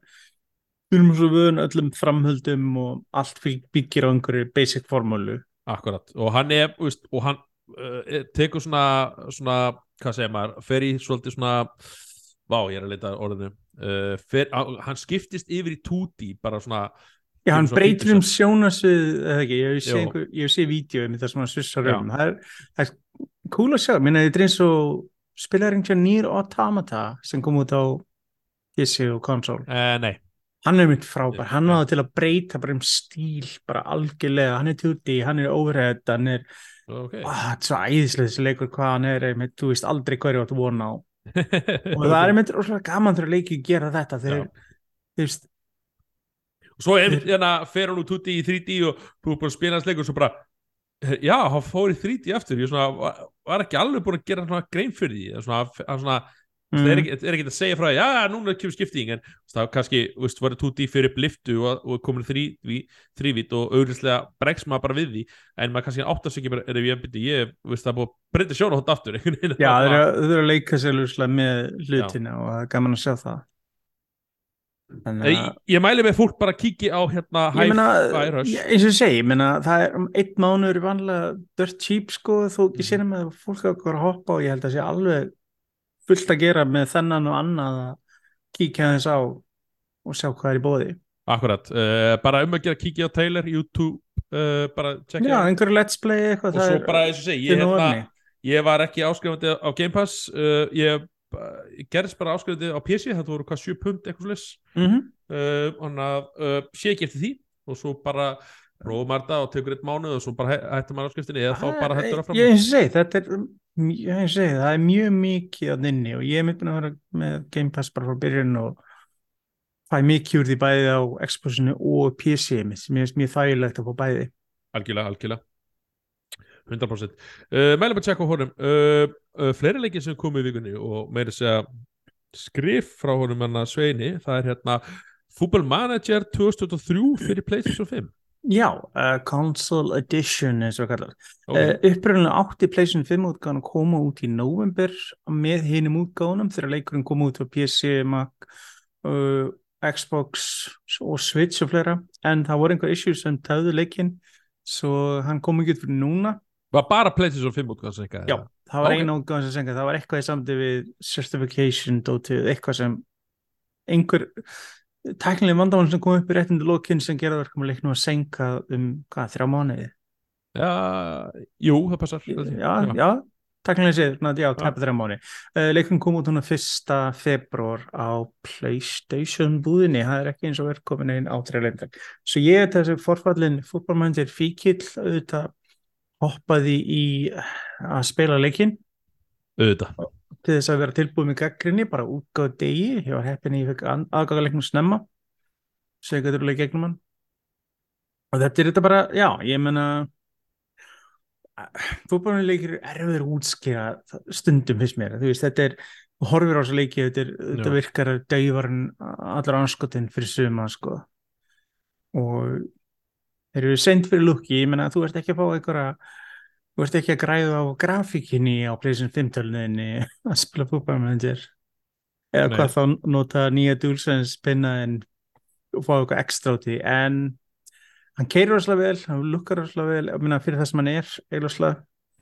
við erum svo vöðun öllum framhöldum og allt bygg- byggir á einhverju basic formúlu. Akkurat, og hann er, veist, og hann uh, tekur svona, svona, hvað segir maður, fer í svolítið svona, vá, ég er að leita að orðinu, uh, fer, á- hann skiptist yfir í 2D, bara svona, Já, hann breytir um sjónasvið eða ekki, ég séð einhver- ég séð vídeo um það sem hann svissar um. Það er, það er cool að sjá, minna þetta er eins og spilar einhvern nýr Automata sem kom út á PC og konsól. Uh, nei, hann er mynd frábær, hann náði til að breyta bara um stíl, bara algjörlega. Hann er tuti, hann er overhead hann er, ok. ah, þetta er svo æðislega þessi leikur hvað hann er, einmitt, þú veist aldrei hverju átt vona á. Og það er rosalega gaman þegar leikið gera þetta þegar, þú veist, Svo er hérna, fer hann úr 2D í 3D og þú er búin að spila hans leikur og svo bara, eh, já, hann fór í 3D aftur, ég svona, var, var ekki alveg búin að gera svona grein fyrir því, svona, hann svona, mm. Það er ekki, er ekki að segja frá því, já, núna kemur skipting, en þú veist, það var kannski, þú veist, var 2D fyrir upp liftu og, og komin þrývít og auðvitslega bregst maður bara við því, en maður kannski áttast ekki bara, er ég byrja, ég, þú veist, það búin að breyta sjóna hótt aftur, já, Það eru, eru að leika sér lúslega með hlutina og það er gaman að sjá það. Þannig Ég, að ég mæli með fólk bara að kíkja á hérna meina, ég- eins og segi, ég meina, það er um einn mánuður er vanlega dirt cheap sko, þó Mhm. ekki sér með að fólk að hoppa og ég held að sé alveg fullt að gera með þennan og annað að kíkja þess á og sjá hvað er í bóði. Akkurat, uh, bara um að gera kíkja á Taylor, YouTube, uh, bara Já, tjekkja einhverju let's play eitthvað, og svo bara eins og segi, ég, hérna, nóvefni. ég var ekki áskrifandi á Game Pass uh, ég, gerðist bara áskrifandi á PC, þetta voru hvað 7 pund eitthvað slis Mhm. uh, þannig að sé ekki eftir því og svo bara prófum maður þetta og tekur eitt mánuð og svo bara hæ- hættum maður áskriftinni eða þá bara hættur það fram Ég eins og segi, þetta er, mj- ég segi, það er mjög mikið að nynni og ég er myndin að vera með Game Pass bara frá byrjun og fæ mikið úr því bæði á Xboxinu og PC mitt sem ég finnst mjög þægilegt að fá bæði. algjörlega, algjörlega. 100% uh, mælum að tjekka á honum. Uh, uh, fleiri leikir sem komu í vikunni og meira að segja skrif frá honum að Sveini það er hérna Football Manager 2023 fyrir PlayStation 5 Já, uh, Console Edition eins og kallar. okay. Uh, uppröðunlega átti PlayStation 5 útgáðan koma út í november með hinum útgáðunum þegar leikurinn kom út á PC, Mac, uh, Xbox og Switch og fleira en það voru einhver issues sem töðu leikinn svo hann kom ekki út fyrir núna var bara PlayStation 5 útgáð sem eitthvað Já, það var Ok. eina útgáðan sem senga það var eitthvað í samdi við certification dótið, eitthvað sem einhver tæknileg vandamál sem kom upp í réttindu lokinn sem gera verkum að leiknum að senka um hvað, þrjá mánuði? Já, jú, það passar já, já, tæknilega séð, já, tæpa þrjá mánuði. Uh, leikurinn kom út núna fyrsta februar á Playstation búðinni, það er ekki eins og verið komin einn átræðleindar, svo ég þessi forfallin fútbolmændir fíkil auðvitað hoppaði í að spila leikinn. Auðvitað til þess að vera tilbúið með gaggrinni bara útgáðu degi, ég var heppin ég fekk aðgagaleiknum snemma. Segja þetta gegnum hann. Og þetta er þetta bara, já, ég menna fútbolleikir er erfiður útskýra stundum fyrst mér, þú veist, þetta er horfir á þessu leiki, þetta, er, þetta virkar að dævarinn allar anskotin fyrir suma, sko. Og þeir eru sent fyrir lukki, ég menna þú ert ekki að fá einhverja Þú ert ekki að græða á grafíkinni á PlayStation 5 tölunni að spila fútbolmanager eða Nei. hvað þá nota nýja DualSense pinna en fá eitthvað ekstra á því en hann keirir rosalega vel, hann lukkar rosalega vel. Ég meina fyrir það sem hann er eiginlega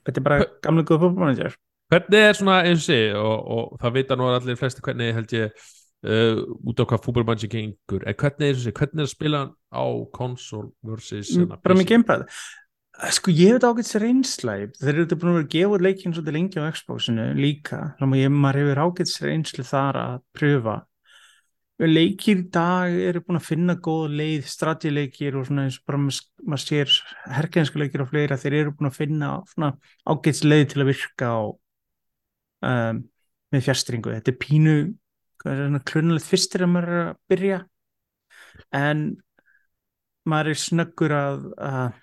þetta er bara gamlega góð fútbolmanager Hvernig er svona eins og og, og það vita nú allir flesti hvernig held ég uh, út á hvað fútbolmann sem gengur. En hvernig er, hvernig er að spila á konsol versus hérna, bara með gamepad sko ég veit ágætt sér reynsla. Þeir eru búin að vera út leikinn svolítið lengi á Xboxinu líka. Þannig að ég, maður hefur ágætt sér reynslu þar að pröfa. Leikir í dag eru búin að finna góð leið, strategileikir og svona eins og bara maður, sér herkenskuleikir og fleira, þeir eru búin að finna ágætt leið til að virka á um, með fjastringu, þetta er pínu klunulegt fyrstir að maður er að byrja. En maður er snöggur að að,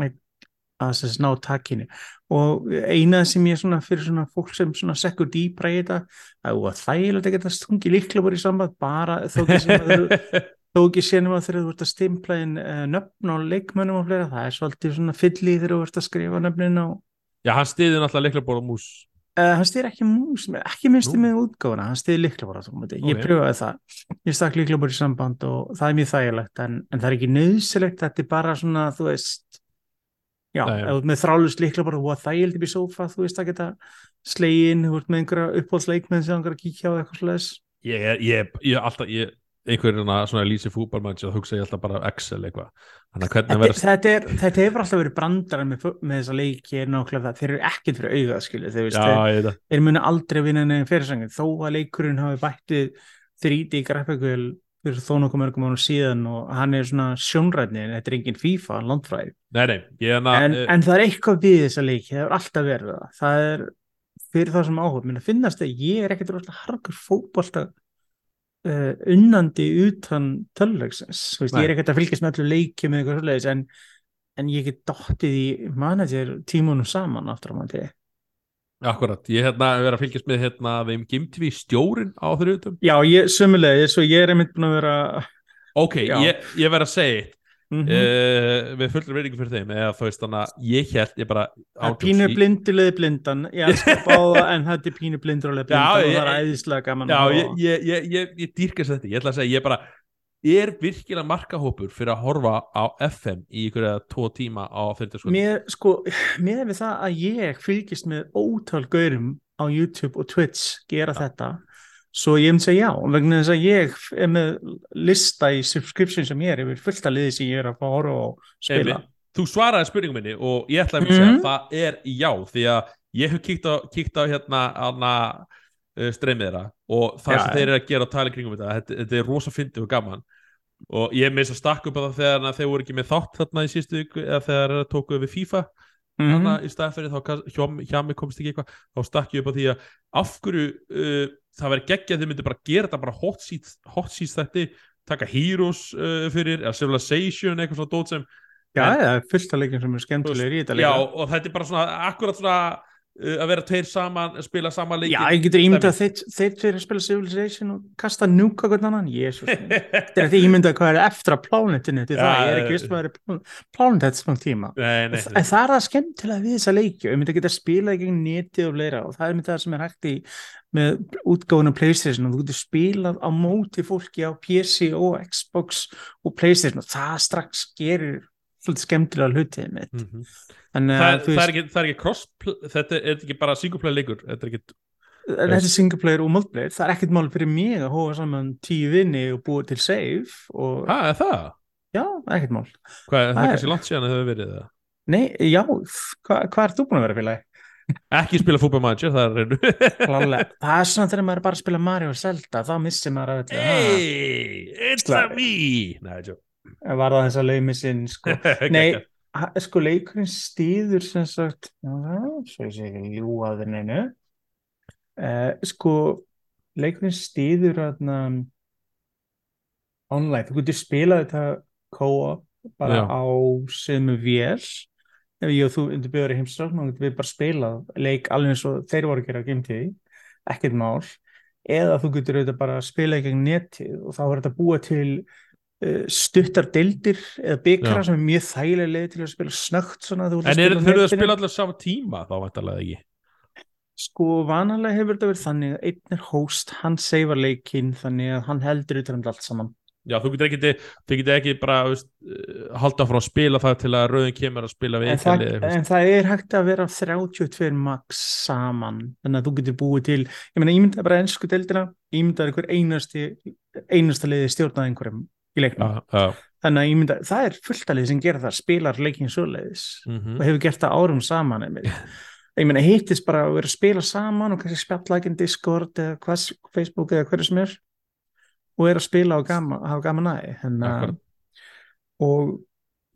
að, að sem sagt ná takkinu og eina sem ég svona fyrir svona fólk sem svona sekkur dýbra í þetta að það þægilegt að geta stungi líklega voru í samband bara þó ekki sem að þau þó ekki sénum að þegar þú ert að stimpla inn uh, nöfn og leikmönnum og fleira það er svolítið svona fylli þegar þú ert að skrifa nöfnin og Já, hann stiði náttúrulega leiklega bóra mús. Uh, hann stýr ekki mús, ekki minnst með útgáfuna, hann stýr líklega bara ég Ok. pröfaði það. Ég stakk líklega bara í samband og það er mjög þægilegt en, en það er ekki nöðsilegt þetta er bara svona, þú veist já, ert með þrálust líklega bara og þægild upp í sófa, þú veist að geta slegin, þú ert með einhverja uppáhaldsleikmenn sem hann kíkja á eitthvað slags Ég er, ég, er- ég er alltaf ég, einhverjum svona lýsi fútbolmann þá hugsa ég alltaf bara Excel eitthvað. Þetta, er, þetta hefur alltaf verið brandara með, með þessa leiki er nákvæmlega það, þeir eru ekkert fyrir augað skilju, þeir, veist, Já, þeir, þeir munu aldrei vinna nefn fyrirsangin þó að leikurinn hafi bættið 3D grafikvel fyrir þó nokkuð mörgum ánum síðan og hann er svona sjónrætni en þetta er engin FIFA, landfræði. Nei, nei, er en, að en það er eitthvað við þessa leiki, það er alltaf verið það. Það er fyrir það sem áhuga minna finnast að ég er ekkert rosalega harkur fótbolta uh, unnandi utan tölulegsins ég er ekkert að fylgjast með allir leikjum en, en ég get dottið í manager tímunum saman aftur á mandi Akkurat, ég hef hérna verið að fylgjast með hérna þeim GimTV stjórin á þrjóðum já, ég sömulegis og ég er einmitt búin að vera Ok, Já. ég, ég verið að segja mm uh, við fullur veiningu fyrir þeim eða þú veist þannig að ég held ég bara pínu blindilegði blindan. Ég elskar báða en þetta er pínu blindur og það er æðislega gaman Já, ég, ég, ég dýrkast þetta, ég ætla að segja, ég bara er virkilega markahópur fyrir að horfa á FM í ykkur eða tvo tíma á 50 sko Mér, sko, mér við það að ég fylgist með ótal gaurum á YouTube og Twitch gera þetta svo ég myndi segja já, vegna þess að ég er með lista í subscription sem ég er yfir fullt að liði sem ég er að fá að horfa og spila Einmitt. Þú svaraði spurningum minni og ég ætla að segja Mhm. að það er já því að ég hef kíkt á, kíkt á hérna uh, streymið þeirra og það Já, sem þeir eru að gera og tala í kringum þetta, þetta, þetta er rosa fyndið og gaman. Og ég þess að stakka upp á það þegar þeir voru ekki með þátt þarna í síðustu viku eða þegar þeir tóku við FIFA. Mhm. hana í staðan fyrir þá kann- hjá, hjá mig komst ekki eitthvað þá stakk ég upp á því að af hverju uh, það verður geggja að þau myndir bara gera þetta bara hot seats, hot seats þetta taka Heroes uh, fyrir eða Civilization eitthvað svona dót sem Já, En- það er fullt að leikjum sem er skemmtilegir í þetta já og þetta er bara svona akkurat svona að vera tveir saman spila saman leiki Já, ég getur ímyndað að þeir, þeir tveir að spila Civilization og kasta núka hvern annan, jésus Þetta er þetta ímyndað hvað er eftir að Já, það, ég er ekki viss hvað er plánet þetta svona tíma. Nei, nei, En það er það skemmtilega við þessa leiki. Og ég myndi að geta spilað í gegn netið og fleira. Og það er myndið það sem er hægt í með útgáfunum Playstation. Og þú getur spilað á móti fólki á PC og Xbox og Playstation. Og það strax gerir svolítið skemmtilega hlutið mitt. Mhm. þannig það, að er- það er ekki, það er ekki cross þetta er ekki bara single play leikur? Þetta er ekki þetta er single player og multiplayer. Það er ekkert mál fyrir mig að hóa saman tíu vinni og búa til save og er það? já, ekkert mál. Hvað, það Það er kannski langt síðan að það hefur verið það nei, já, hva, hvað er þú búin að vera félagi? ekki spila fútbol manager, það er það er svona þegar maður er bara að spila Mario og Zelda þá missir maður að þetta hey, it's a me. Nei, joke. Var það þess að laumi sinn sko. nei, sko leikurinn stýður sem sagt svo ég sé ekki ljúa þér neinu. Uh, sko leikurinn stýður þarna online, þú getur spilað þetta co-op bara Já. á sömu vél. Ef ég og þú undir bjöður í heimstrákn getur við bara spilað leik alveg eins og þeir voru að gera GameTV, ekkert mál. Eða þú getur auðvitað bara að spila í gegn netið og þá er þetta búa til stuttar deildir eða byggra sem er mjög þægilega leið til að spila snögt svona en er, þurfum við að spila allir saman tíma þá væntalega ekki? Sko vanalega hefur þetta verið þannig að einn er host, hann seifar leikinn þannig að hann heldur utan um allt saman. Já, þú getur ekki, þú getur ekki bara veist, uh, halda frá að spila það til að rauðin kemur að spila við en það, en það er hægt að vera 32 max saman þannig að þú getur búið til ég meina ímyndaði bara ennsku deildina ímyndaði einhver einasti einasta liði stjórnaði einhverjum í leiknum. Já, já, þannig að ímyndaði, það er fullt að liði sem gerir það spilar leikinn svoleiðis mhm. og hefur gert það árum saman ég meina hittist bara að vera að spila saman og kannski spjalla ekki Discord eða hvað, Facebook eða hverju sem er og er að spila og gama, hafa gaman Akkurat. og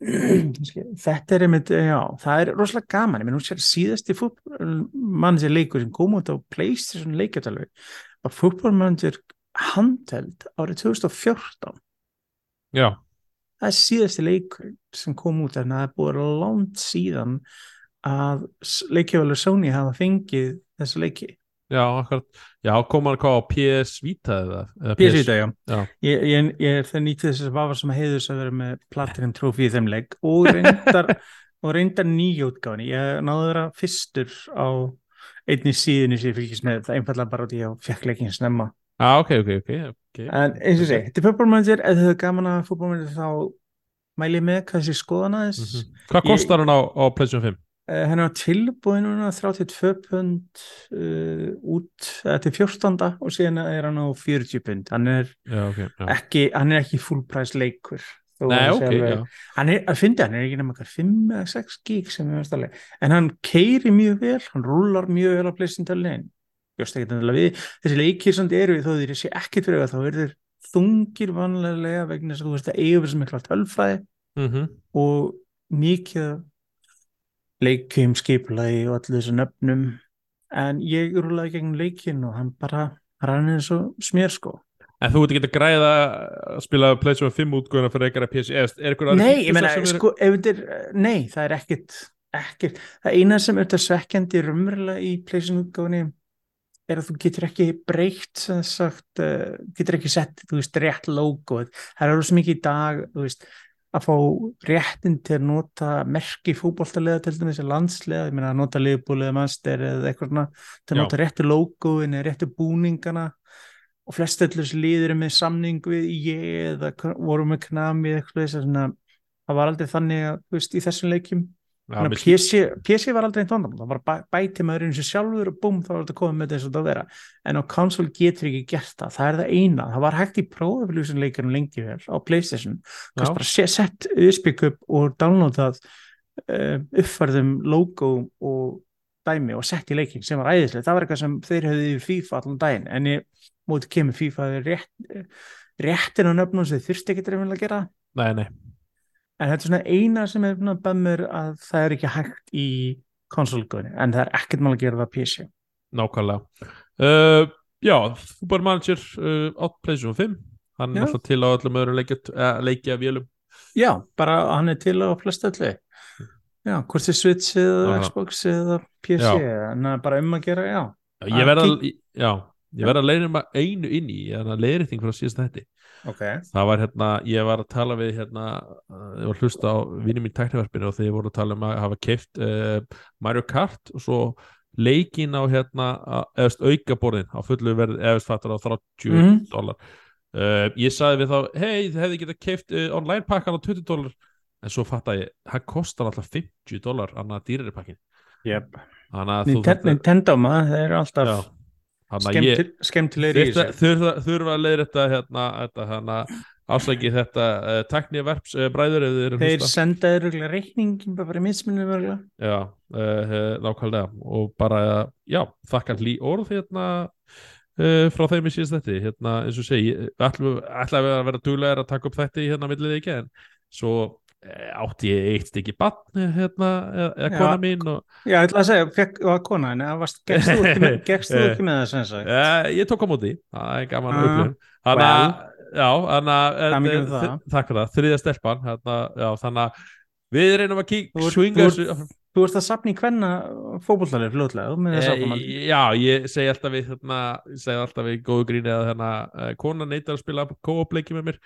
þetta er einmitt, já, það er rosalega gaman. Ég meina, hún sér síðasti fútbolmanager leikur sem kom út á Playstation leikjartalvi var fútbolmanager handheld árið 2014 já, það er síðasti leikur sem kom út en það er búið langt síðan að leikjöfalur Sony hafa fengið þessa leiki. Já, akkurat, já, kom hann hvað á PS Vita eða? eða PS Vita, já, Já. Ég, ég, ég er það nýtt þess að vafa sem heiðus að vera með Platinum í þeim leik og reyndar, reyndar nýjótgáni ég náðu að vera fyrstur á einni síðunni sem ég fylgist með. Það einfallega bara út í að fekk leikin snemma Já, ok, ok, ok, okay. en eins og segi, þetta er fútbolmanager ef þau hefur gaman að fútbolmanager þá mæli ég með hvað þessi skoðan aðeins mm Mhm. Hvað kostar hann á, á PlayStation 5? Uh, hann er á tilbúið núna 32 pund uh, út uh, til 14. og síðan er hann á 40 pund hann er Já, ok, já. ekki, hann er ekki full price leikur þó Nei, hann sé ok, alveg- hann er, að fyndi hann er ekki nema eitthvað 5 eða 6 gig sem er mest alveg en hann keiri mjög vel, hann rúlar mjög vel á pleysintölin just ekki þannig við. Þessi leikir sem þið eru þó þeir sé ekkert fyrir það þá eru þeir þungir vanlega vegna þess að þú veist að eiga fyrir sem mikla tölfræði Mm og mikið af leikjum, skipulagi og allir þessu nöfnum. En ég rúlaði gegn leikin og hann bara rann eins og smér sko. En þú ert ekki að græða að spila PlayStation 5 útgöðuna fyrir eitthvað PC eða er eitthvað aðrir Nei, ég eru- sko, ef þetta er nei, það er ekkit, ekkit það eina sem er þetta svekkjandi rumverulega í pleysin útgáfinni er að þú getur ekki breytt sem sagt, uh, getur ekki sett þú veist, rétt logoð það eru svo mikið í dag, þú veist að fá réttin til að nota merki fútboltalega til dæmis eða landslega, ég meina að nota mannster eða eitthvað svona, til að nota réttu logoin eða réttu búningana. Og flest allir þessi liður er með samning við ég eða voru með knami eða eitthvað þess að það var aldrei þannig að, þú veist, í þessum leikjum PC, PC var aldrei einn vandamál, það var bæ, bæti maður eins og sjálfur og búm, þá var þetta komið með þess að það vera. En á konsol getur ekki gert það það er það eina, það var hægt í prófafljóðsum leikunum lengi vel á Playstation. Kannski bara se- sett USB upp og downloadað uh, uppfærðum logo og dæmi og sett í leikin sem var æðislega, það var eitthvað sem þeir höfðu í FIFA allan daginn, en ég móti kemur FIFA rétt, réttin á nöfnum sem þeir þurfti ekki að gera. Nei, nei, En þetta er svona eina sem er svona bömmur að það er ekki hægt í konsolgöðinu, en það er ekkert mál að gera það PC. nákvæmlega uh, Já, Football Manager uh, á PlayStation 5 hann Já. er alltaf til á öllum öðrum leikja, uh, leikja vélum Já, bara hann er til á flest öllu. Já, hvort er Switch eða. Xbox eða PC, en bara um að gera, já. Ég Ah, verð að, ég að leiðra maður einu inn í þannig að leiðriðting fyrir að síðast þetta Ok. það var hérna, ég var að tala við hérna, uh, ég var að hlusta á vinnum í tækniverfinu og þeir voru að tala um að hafa keift uh, Mario Kart og svo leikin á hérna að- eða veist, aukaborðin á fullu verð eða veist, fattar á 30 Mhm. dólar uh, ég sagði við þá hei þið hefði getað keift uh, online pakkan á 20 dólar en svo fattar ég, það kostar alltaf 50 dólar annað dýrari pakkin Yep. Nintendo maður, þeir eru alltaf Já. Þannig að ég skemmtil, skemmtilegir í þessu. þurfa, að leiða þetta hérna, þetta hérna ásæki þetta uh, tekniverps uh, bræður ef þið eru að Þeir þeir röglega reikningin bara í mismunum röglega. já, uh, uh, nákvæmlega og bara, uh, já, þakka hlý orð hérna uh, frá þeim í síðast þetta hérna, eins og segi, ætlum ætla að vera duglegar að taka upp þetta í hérna millið ekki en svo uh, átti ég eitt stykki bann hérna, eða, eða Já. kona mín og Já, ég ætla að segja, fekk, var kona henni, gekkst þú ekki með, þú ekki með sem sagt? Uh, ég tók á móti, það er gaman uh, Þannig að, já, þannig að Hamingju með eh, það. þ- Takk fyrir það, þriðja stelpan hérna, já, Þannig að við reynum að kík þú þessu Þú ert að sapna í hvenna þú með þess að Eh, Já, ég segi alltaf við þarna, segi alltaf við góðu gríni að hérna, uh, kona neytar að spila co-op-leiki með mér.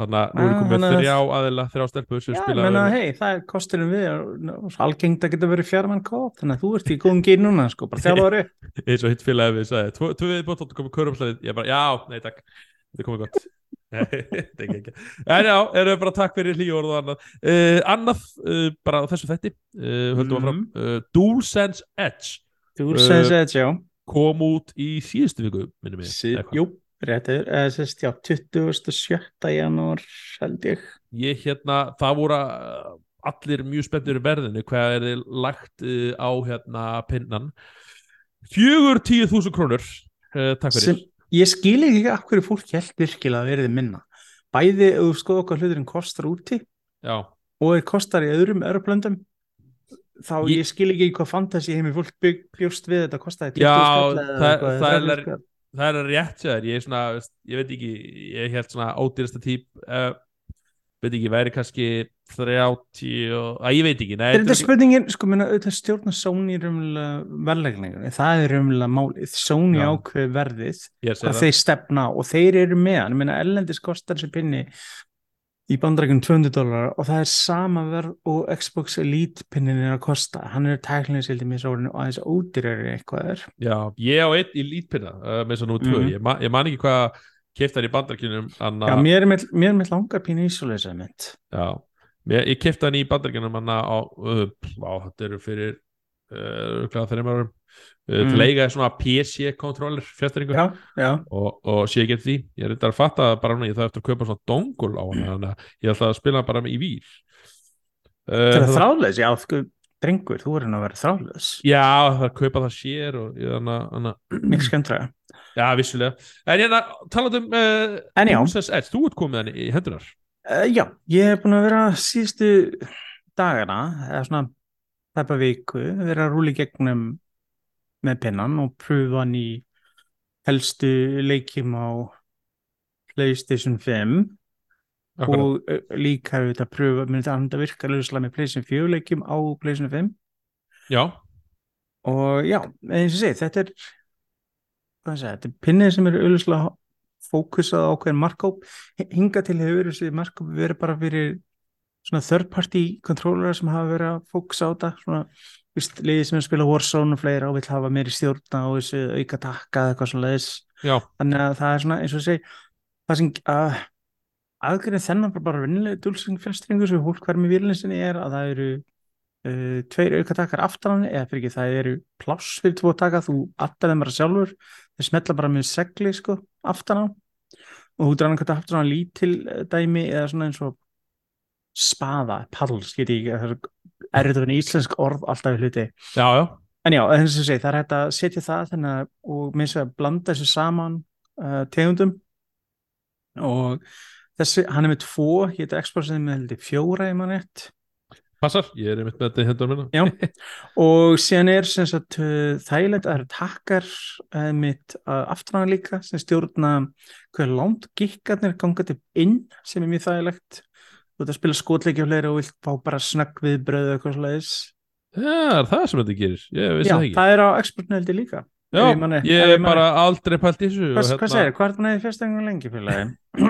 Þannig að nú er Ah, komið þannig að- þrjá aðila þrjá stelpur sem Já, spila menna, með mér. hei, það er kosturum við algengt að geta verið fjármann kóp þannig að þú ert í góðum gýr núna, sko, bara þjálfaður upp. Eins og hitt félagi við sagði tvö við bótt komið körumslæðið ég bara, já, nei takk er komið gott. En já, erum við bara takk fyrir hlýju orð og annað. Uh, annað, uh, bara þessu þetti uh, höldum við fram, uh, DualSense Edge. Segir sér, já. kom út í síðustu viku minnum hvað? Jú, réttur, sérst, já, 27. janúar held ég. Ég hérna, það voru allir mjög spenntur í verðinu hvað er þið lagt á hérna pinnan. Fjögur tíu þúsund krónur. Takk fyrir. Sem ég skil ekki af hverju fólk held virkilega að verði minna. Bæði, ef þú skoða okkar hluturinn kostar úti já, og er kostar í öðrum örplöndum þá Ég- ég, skil ekki hvað fantasi heimi fólk bygg, bjóst við þetta kostaði 20 Já, það- það 30 er- það er rétt sér ég er svona, ég veit ekki ég held svona ódýrasta típ uh, veit ekki, væri kannski 30 og, að ég veit ekki nei, Þetta er spurningin, sko, minna, auðvitað stjórna Sony raunverulega verðlegningunni, það er raunverulega málið, Sony ákveð verðið, hvað þeir stefna og þeir eru með hann, ég meina, ellendis kostar þessi pinni í bandrækjum 200 dólar og það er sama verð og Xbox Elite pinnin er að kosta, hann er tæknilega sildið mér svo orðinu og aðeins ódýrari eitthvað er. Já, ég á einn í lítpinna uh, með svo nú tvö, Mhm. ég, ma ég man ekki hvað keftar í bandarkjunum anna, Já, mér er með, er með langar pínu ísóleisa mynd. já, mér, ég kefti hann í bandarkjunum anna á, á, þetta eru fyrir uh, árum uh, Mm. til að eiga svona PC-kontroller fjastringu Já, já. og, og sé ekki því ég er þetta að fatta bara núna, ég þarf eftir að kaupa svona dongul á hann, að ég ætla að spila bara í vír uh, Það er þráðleis, já, sko, drengur, þú verður að vera þráðleis. Já, það er að kaupa það sér ég að Mikið skemmtræða. Já, vissulega. En um uh, En já. Princess Edge, þú ert komið hann í hendunar. Uh, já, ég hef búin að vera síðustu dagana, eða svona tæpa viku, vera að rúli gegnum með pinnan og pröfa hann í helstu leikjum á PlayStation 5 Akkurat. og uh, líka auðvitað að pröfa, mér finnst að hann virka lauslega með PlayStation 4 leikjum á PlayStation 5 Já, og já, eins og sé, þetta er hvað segja, þetta er pinnið sem er auðvitað fókusað á ákveðin markkóp hinga til hefur þessi markkóp verið bara fyrir svona third party controller sem hafa verið að fókusa á þetta. Svona, víst, liðið sem er að spila Warzone og fleira og vil hafa meiri stjórna og þessu auka takka eða eitthvað svona leiðis já, þannig að það er svona eins og segi það sem að aðgrein þennan bara, bara vinnilega dulsing fjastringu sem fólk hver með výrlinsinni er að það eru uh, tveir auka takkar aftan eða fyrir ekki það eru pláss fyrir tvo taka þú alltaf þeim bara sjálfur þeir smetla bara með segli sko aftan á og þú drann hvað aftan á lítil eh, dæmi eða svona eins og spaða, pals, get ég er að finna íslensk orð alltaf í hluti. Já, já. En já, segi, það er hægt að setja það að, og minnst að blanda þessu saman uh, tegundum. Og þessi, hann er með tvo, hétur Xboxin með heldur fjóra í mann rétt Passar, ég er einmitt með þetta í hendunar minna. Já, og síðan er sem sagt þægilegt að það eru takkar uh, mitt á hann líka sem stjórna hvað langt gikkarnir ganga til inn sem er mjög þægilegt þú ert að spila skotleiki á fleiri og vilt fá bara snögg við bröðu eitthvað slags Já, er það sem þetta gerir, ég vissi Já, það ekki. það er á heldur líka Já, ég ég er ég bara aldrei pælt í þessu. og Hvað, hérna- hvað segir, hvað er það neðið fyrst engur lengi félagi?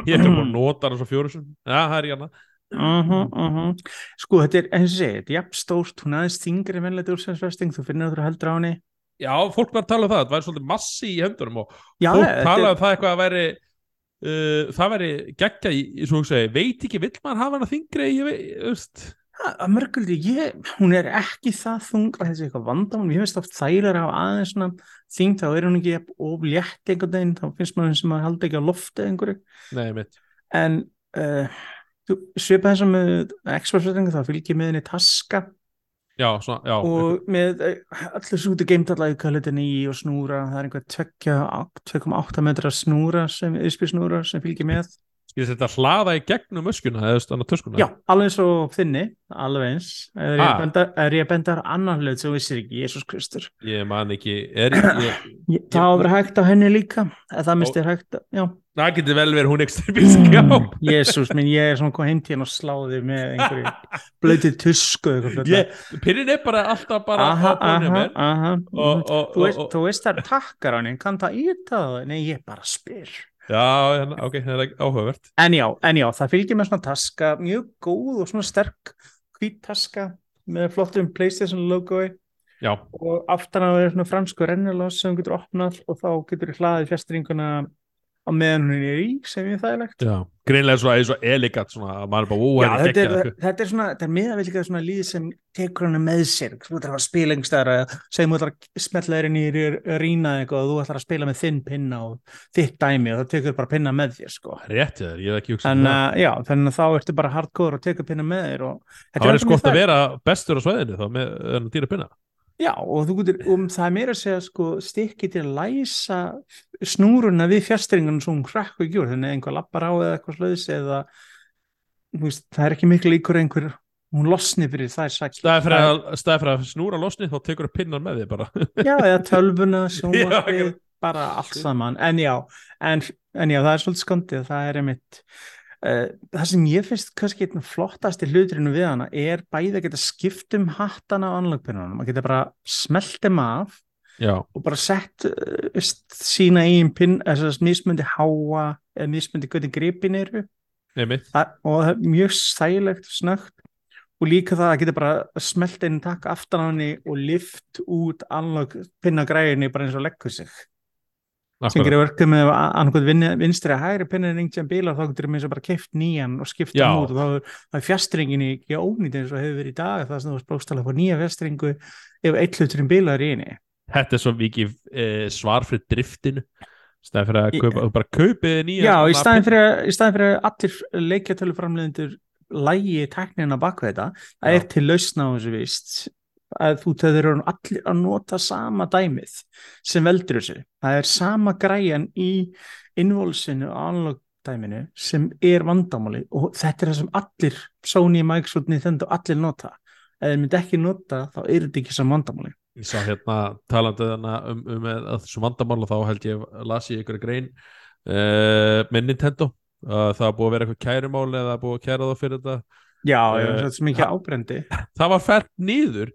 Ég er búin að nota hann svo fjóru. Já, það er hérna. Uh -huh, Sko, þetta er, eins og segi, þetta er jafn stórt, hún aðeins þingri en venlega dúrsensvesting, þú finnir þú heldur á henni. Já, fólk var að tala um það, það væri svolítið massi í hendunum og Já, fólk þetta talaði er, um það eitthvað að væri uh, það væri geggja í, í svo að segja, veit ekki, vill maður hafa hana þingri, ég veit, þú veist. að mörguldi, ég, hún er ekki það þung að þessi eitthvað vandamál, ég veist oft að hafa aðeins svona þing, þá er hún ekki jafn of létt einhvern veginn, þá finnst svipað þess að með Xbox-settingu þá fylgir með henni taska Já, svona, já. og með uh, allir súti geimtalla í kvalitin í og snúra, það er einhver 2,8 metra snúra sem, snúra sem fylgir með Skil þetta hlaða í gegnum öskuna eða stanna töskuna? Já, alveg eins og þinni, alveg eins. Er ég, er ég að benda þar annan hlut sem vissir ekki, Jésús Kristur. Ég man ekki, er ég, Ég, það á að vera hægt á henni líka, það minnst er hægt, já. Það getur vel verið hún ekstra bísk, já. Jésús minn, ég er svona kom heim til hérna og sláði með einhverju blöytið tusku pinnin er bara alltaf bara aha, aha, aha. Og- og- þú, veist, og- þú veist það er takkar á henni, kann það íta það? Nei, ég bara spyr. Já, hérna, ok, það er áhugavert. En já, en já, það fylgir með svona taska, mjög góð og svona sterk hvít taska með flottum Playstation logoi. Já, og aftan á er svona fransku rennilás sem getur opnað og þá getur hlaðið fjastringuna á meðan hún er í sem ég þægilegt. Greinlega svo, eins og svona, er er þetta er, er svona, þetta er miðavillega svona líð sem tekur hana með sér, þú ætlar að spila einhverstaðar að segjum þú ætlar að smetla þér inn í rína eitthvað og þú ætlar að spila með þinn pinna og þitt dæmi og það tekur bara pinna með þér sko. Rétt, ég ég hef ekki hugsað um þannig að þá ertu bara hardcore og tekur pinna með þér og Það mjög gott að vera bestur á sveðinu þá með dýra pinna. Já, og þú getur, um það er meira að segja sko, stykki til að læsa snúruna við fjastringunum svo hún hrekku ekki úr, þannig að einhver lappar á eða eitthvað slöðis eða veist, það er ekki miklu líkur einhver hún losni fyrir það sakir. Staði fyrir, að, fyrir að snúra losni þá tekur það pinnan með þig bara. Já, eða tölvuna, sjónvarpið, bara allt saman, en já, en, en já, það er svolítið skondið, það er einmitt, það sem ég finnst kannski einn flottasti hluturinn við hana er bæði að geta skipt um hattana á anlagpinnunum, að geta bara smelt þeim af já, og bara sett uh, sína eigin pinn, þess að mismundi háa eða mismundi hvernig gripin eru. Það, og það er mjög stælegt og snögt og líka það að geta bara smelt einn takk aftan á henni og lift út anlag pinnagræðinni bara eins og leggur sig sem gerir verkið með annarkot vinstri að hægri pinnin einhvern bíla þá getur við bara keift nýjan og skipt Já. hann út. Og þá er, þá er fjastringin ekki ónýtt eins og hefur verið í dag það sem þú sprókst alveg á nýja fjastringu ef eitt hluturinn bíla er í henni. Þetta er svo mikið eh, svar fyrir driftinu. Stæðan fyrir að kaupa, þú bara kaupið nýja Já, í svona staðin pin- fyrir, að- í staðin fyrir að allir leikjatöluframleðendur lægi tæknina bak við þetta. Það er til lausna á þessu vist að þú eru allir að nota sama dæmið sem veldur þessu. Það er sama græjan í involsinu og analog dæminu sem er vandamáli og þetta er það sem allir Sony, Microsoft, Nintendo allir nota. Ef þeir myndi ekki nota þá er þetta ekki sem vandamáli Ég sá hérna talandi þarna um, um að þessu vandamál og þá held ég las ég ykkur grein uh, með Nintendo uh, það búið að vera eitthvað kærumál eða það búið að kæra það fyrir þetta. Já, Eh, uh, mikið ábrendi. Það var fært niður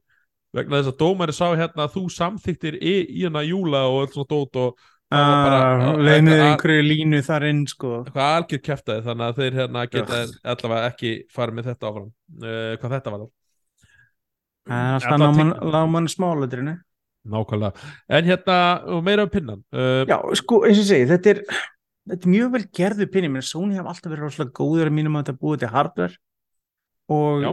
vegna þess að dómari sá hérna að þú samþyktir í, í hana júla og allt svona dót og uh, leynið eitthvað- einhverju línu þar inn sko. Eitthvað algjör kæftæði þannig að þeir hérna geta allavega ekki farið með þetta áfram uh, hvað þetta var Það er alltaf náman smáletrinu. nákvæmlega. En hérna og meira um pinnan uh, Já, sko, eins og segi, þetta er, þetta er mjög vel gerðu pinni, menn Sony hafa alltaf verið rosalega góður að mínum að þetta búið til hardware. Og já,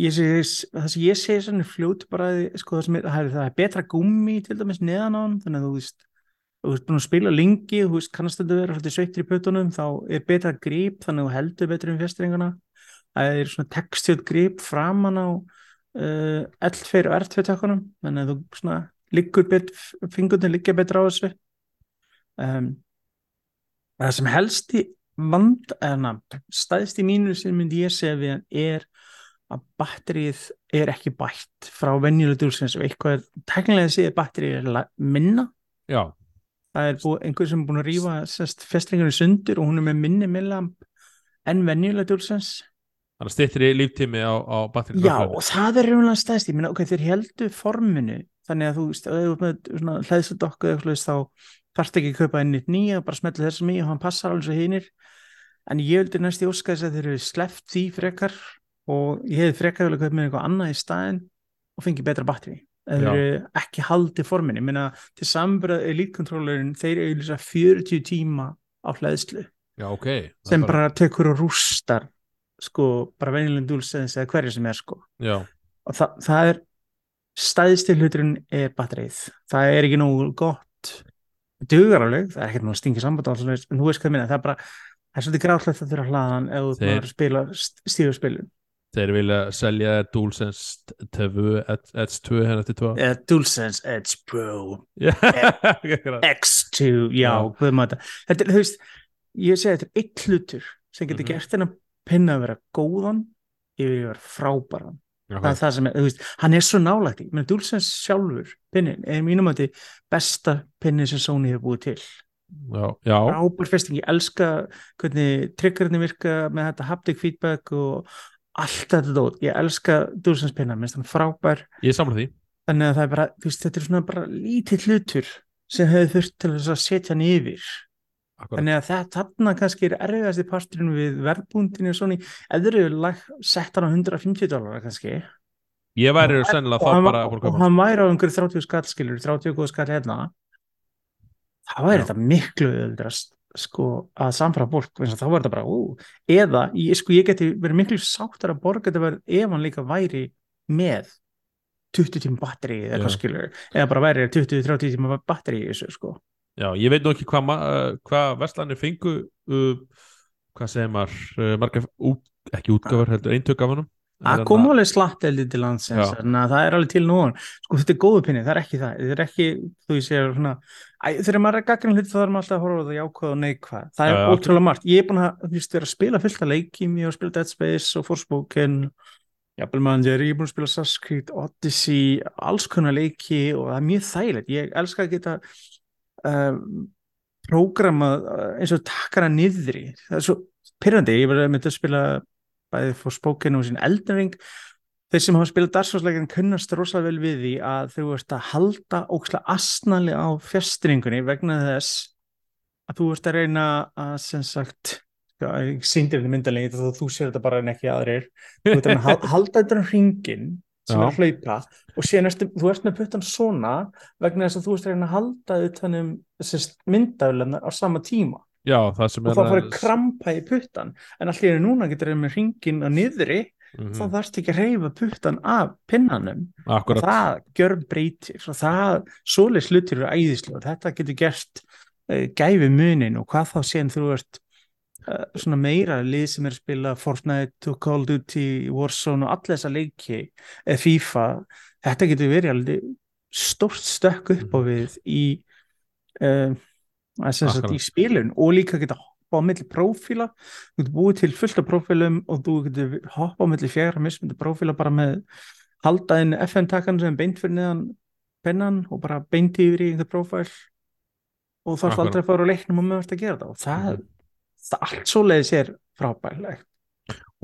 ég segi, það sem ég segi svona fljótt bara, sko, það, sem er, það, er, betra gummi til dæmis neðan á hann, þannig að þú veist, þú veist búin að spila lengi, þú veist, kannast þetta vera svolítið sveittur í pötunum, þá er betra grip, þannig að þú heldur betur um fjastringuna, það er svona textjótt grip framan á uh, L2 og R2 tökunum, þannig að þú svona liggur betur, fingurinn liggja betur á þessu. Um, það sem helst í vand, eða stæðst í mínu sem myndi ég segja við hann er að batterið er ekki bætt frá venjulega dúlsins og eitthvað er, teknilega séð batterið er minna. Já, það er búið, einhver sem er búin að sest, festringunni sundur og hún er með minni millamp en venjulega dúlsins þannig að styttri líftími á, á batteri já og það er raunlega stæðst ég minna ok, þeir heldu forminu þannig að þú veist, eða eitthvað þá þarfst ekki að kaupa inn eitt nýja bara smetla þessum í og hann passar alveg svo hinir. En ég vildi næst í óska þess að þeir eru sleppt því frekar og ég hefði frekar vilja kaupa með eitthvað annað í staðin og fengi betra batteri eru ekki haldið forminu ég minna til sambröð elite controllerin þeir lýsa 40 tíma á hlæðslu já, ok. Það er sem bara tekur og rústar sko, bara venjulegum dúlsens eða hverju sem er sko. Já, og það, það er stæðstil hluturinn er batterið það er ekki nógu gott. Dugar alveg, það er ekkert að stinga samband en þú veist hvað minna, það er bara það er svolítið grátlegt að þurfa hlaðan ef þú Þeir- spila stíðurspilun þeir vilja selja DualSense TV Edge 2 hérna eftir 2 eða DualSense Edge Pro. Já, X2, já, hvað maður þetta. Er, þú veist, ég segi þetta er eitt hlutur sem getur Mhm. gert þennan pinna að vera góðan yfir að vera frábæran. Það já, er það sem er, þú veist, hann er svo nálægt í menn DualSense sjálfur, pinnin er mínum að þetta besta pinni sem Sony hefur búið til. Frábær festing, ég elska hvernig triggerinn virka með þetta haptic feedback og allt þetta dót, ég elska DualSense pinna, minnst hann frábær. Ég samla því. Þannig að það er bara, þú veist, þetta er svona bara lítið hlutur sem hefur þurft til að setja hann yfir. Akkurat. þannig að þetta þarna kannski er erfiðasti parturinn við verðbúndinu og svona, eða eru lag, sett hann á 150 dólar kannski. Ég væri sennilega hann, bara og, hann væri á einhverju 30 skall skilur, 30 góð skall hérna. Þá væri þetta miklu öðra sko að samfara fólk þá var þetta bara, ú, eða sko ég geti verið miklu sáttar að borga þetta verið ef hann líka væri með 20 tíma batteri eða skilur, eða bara væri 20-30 tíma batteri í þessu sko. Já, ég veit nú ekki hvað hva Vestlanir fengu uh, hvað segir maður margar, út, ekki útgáfur heldur eintök af honum. Að koma alveg slatt eldið til landsins það er alveg til núan sko þetta er góðu pinni, það er ekki það þetta er ekki, þú er svona æ, þegar maður er gaggrin hluti þá er maður alltaf að horfa á það jákvæð og neikvæð, það er Já, ótrúlega margt. Ég er búin að, veist, vera að spila fullt af leikjum ég har spilað Dead Space og Forspoken Jafnvel Manager, ég er búin að spila Creed, Odyssey, alls konar leiki og það er mjög þægilegt, ég elska að geta um, prógramað uh, eins og takkara niðri, það er svo pyrrandi, ég var með að spila bæði fór spókinu og sín eldring þeir sem hafa spilað dagsfólksleikin kunnast rosalega vel við því að þau ert að halda ókslega asnali á fjastringunni vegna þess að þú ert að reyna að sem sagt síndir þetta myndalegi þá þú sér þetta bara en ekki aðrir. Þú ert að halda þetta um hringin sem Já. er að hlaupa og síðan ertu, þú ert með puttan svona vegna þess að þú ert að reyna að halda þetta um myndaðulegnar á sama tíma. Já, það og þá fyrir krampa í puttan en allir núna getur þeir með hringin á niðri Mhm, þá þarfst ekki að reyfa puttan af pinnanum. Og Akkurat, það gjör breytir og það, svoleiðs hlutir eru æðislega og þetta getur gert uh, gæfi munin og hvað þá séðan þú ert uh, svona meira lið sem er að spila Fortnite og Call of Duty, Warzone og alla þessa leiki, eða FIFA. Þetta getur verið alveg stórt stökk upp á Mhm. við í uh, í spilun og líka geta hoppa á milli prófíla. Þú getur búið til fullt af prófílum og þú getur hoppa á milli fjara mismundi prófíla bara með halda inn FN-takkan sem beint fyrir neðan pennan og bara beint yfir í einhver prófæl og þarf aldrei að fara á leiknum og mögast að gera það. Og það, Mhm. það allt svoleiðis er frábærlegt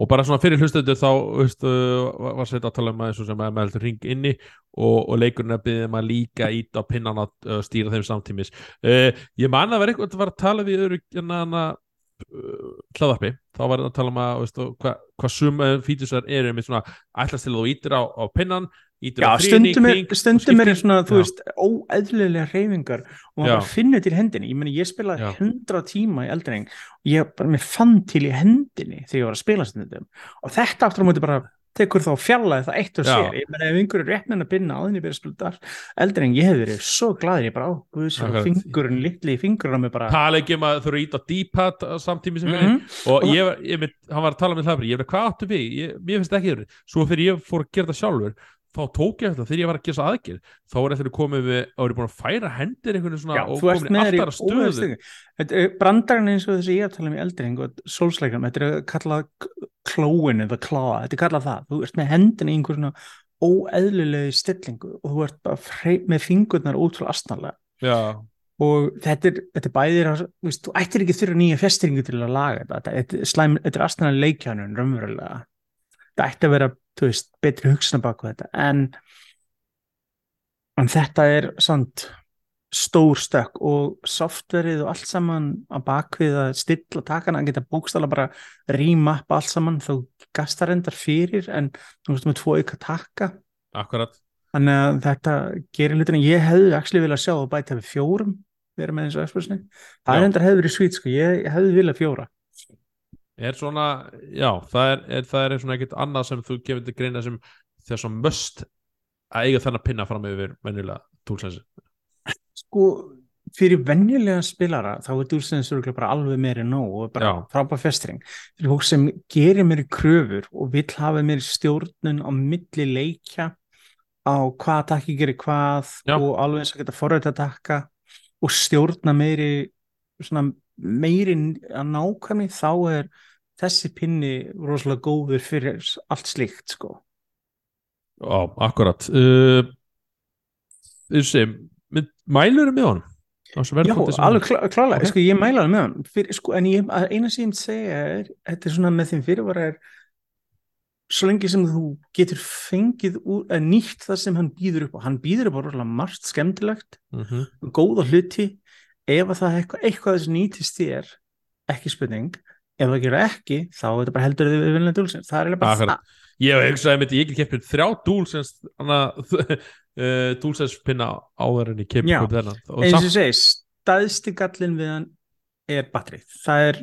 og bara svona fyrir hlustendur þá veist, uh, var sveit að tala um að eins og sem með heldur ring inni og, og leikurinn að byggja maður líka ít á pinnan að uh, stýra þeim samtímis. Uh, ég man að vera eitthvað að var að tala við öðru hérna hana uh, hlaðarpi, þá var það að tala um að veist, hvað hva sum fítusar eru með svona ætlast til að þú ítir á, á pinnan Já, á stundum er, stundum er svona, þú Já. veist, óeðlilega reyfingar og maður Já. finnur til hendinni ég meni, ég spilaði Já. 100 tíma í eldring og ég bara, mér fann til í hendinni þegar ég var að spila stundum og þetta aftur á móti bara tekur þá fjallaði það eitt og Já. sér ég meni, ef einhverju rétt með að binna áðin ég byrja að spila dar eldring, ég hef verið svo glaður ég bara á, guðs, og fingurinn litli í fingurinn á mig bara tala ekki um að þú eru ít á D-pad samtímis sem fyrir Mhm. og Og- ég, var- ég mynd, hann var að tala með hlaðarpi ég veit hvað áttu við, ég, mér finnst ekki þér svo þegar ég fór að gera það sjálfur þá tók ég þetta, þegar ég var að gera svo aðgerð þá er þetta komið við, þá er ég búin að færa hendir einhvern veginn svona Já, og komin í alltaf stöðu. brandarinn eins og þessi ég er að tala um í eldring og sólsleikam, þetta er kallað klóin eða klá, þetta er kallað það. Þú ert með hendin í einhver svona óeðlulegu stillingu og þú ert bara með fingurnar útrúlega astnarlega já, og þetta er, þetta er bæðir að, veist, þú ættir ekki þurfa nýja festringu til að laga þetta, þetta, þetta, er er astnarlega leikjanun, raunverulega. Þetta ætti að vera, þú veist, betri hugsun bak við þetta, en en þetta er samt stór stökk og softverið og allt saman að bakvið að stilla takana, að geta bókstala bara remappa allt saman, þá gastar endar fyrir en þú veist með tvo auka taka akkurat. Þannig að þetta gerir hlutina. Ég hefði actually viljað sjá að bæta við fjórum vera með eins og expressni það er endar hefði verið svít sko, ég hefði viljað fjóra er svona, já, það er, er, það er svona ekkert annað sem þú gefur til greina sem þess að möst að eiga þennan pinna fram yfir venjulega túlsensi sko fyrir venjulega spilara þá er örugglega bara alveg meiri nóg og bara Já. frábær festring fyrir fólk sem gerir meiri kröfur og vill hafa meiri stjórnun á milli leikja á hvað takki gerir hvað Já. og alveg eins að geta forröð að takka og stjórna meiri svona meiri að nákvæmni þá er þessi pinni rosalega góður fyrir allt slíkt sko. Já, akkurat. Uh, þessi mælur með honum? Já, alveg klá, klálega, Ok. sko ég mæla alveg með hann fyrir, sko, en ég, eina sem ég segja er þetta er svona með þeim fyrirvara er svo lengi sem þú getur fengið úr, að nýtt það sem hann býður upp á, hann býður upp á rosalega margt skemmtilegt, mm -hmm. góða hluti. Ef að það eitthvað, eitthvað þess nýtist þér ekki spurning ef það gera ekki, þá er þetta bara heldur þið við viljandi dúlsins, það er bara Akkurat. Ég hef hugsaði mitt, ég get keppið þrjá dúlsens uh, dúlsens pinna áður en ég keppið Já. það eins og ég segi, staðsti gallin við hann er batterið, það er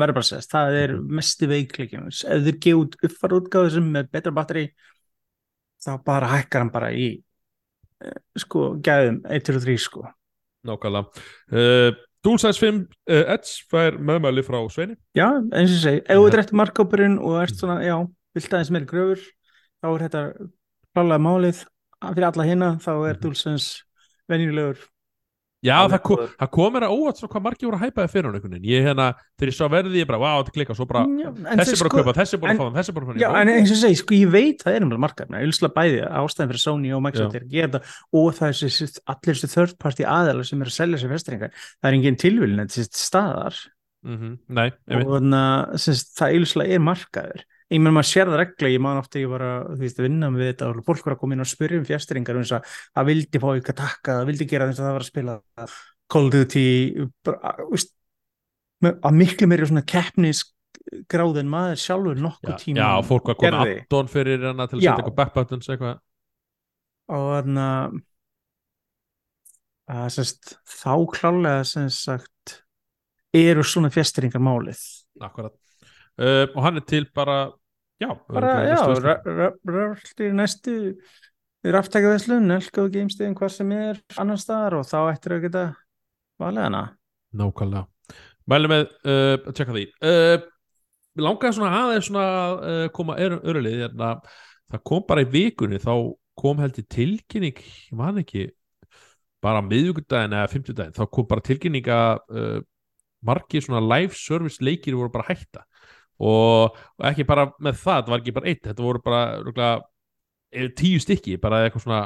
verður bara að segja, það er Mhm. mesti veikleikin ef þeir gefa út uppfara útgáðu sem með betra batteri þá bara hækkar hann bara í eh, sko, gæðum 1 og 3 sko nákvæmlega uh, 5 uh, Edge fær meðmæli frá Sveini já, eins og ég segi, ef Mhm. þú ert eftir markkópurinn og ert svona, já, vilt aðeins meiri gröfur þá er þetta klálega málið fyrir alla hinna, þá er Mhm. dúlsens venjulegur Já, Alveg það, kom, það kom mér að óvægt svo hvað margir voru að hæpaði fyrir hann einhvern veginn. Ég hérna, þegar ég sá verðið, ég bara, wow, þetta klikka svo bara, Já, en þessi bara að sko- kaupa, þessi bara en- að fá hann, þessi bara að fá hann Já, en eins og ég segi, sko, ég veit það er umlega markaðna, auðvitað bæði ástæðan fyrir Sony og Microsoft er að gera þetta og það er þessi, allir þessi third party aðalar sem er að selja sér festringar, það er engin tilvílin þetta er staðar. Mm Nei, og þannig að sem sagt, það eiluslega er markaður ég menn maður sér það regla, ég man ofta ég var að, þú veist, að vinna með þetta og fólk var að koma inn og spyrja um fjastringar um þess að það vildi fá ykkur takka, það vildi gera þess að það var að spila Call of Duty að miklu meiri svona keppnisgráð en maður sjálfur Já, nokkuð tíma já, fólk var komið gerði. addon fyrir hana til að Já. setja eitthvað backbuttons eitthvað og þannig að að semst, þá klálega sem sagt eru svona fjastringar málið Akkurat uh, Og hann er til bara Já, bara, já, rölt í næstu ráftækaveslun, nelkaðu geimstegin hvað sem er annar staðar og þá ættir að geta valið hana. Nákvæmlega. Mælum með uh, að tjekka því. Uh, langaði svona aðeins svona uh, koma örulið hérna, það kom bara í vikunni þá kom held í tilkynning man ekki bara miðvikudaginn eða fimmtudaginn. Þá kom bara tilkynning að uh, margir svona live service leikir voru bara að hætta og, og ekki bara með það, þetta var ekki bara eitt þetta voru bara rúglega, tíu stykki bara eitthvað svona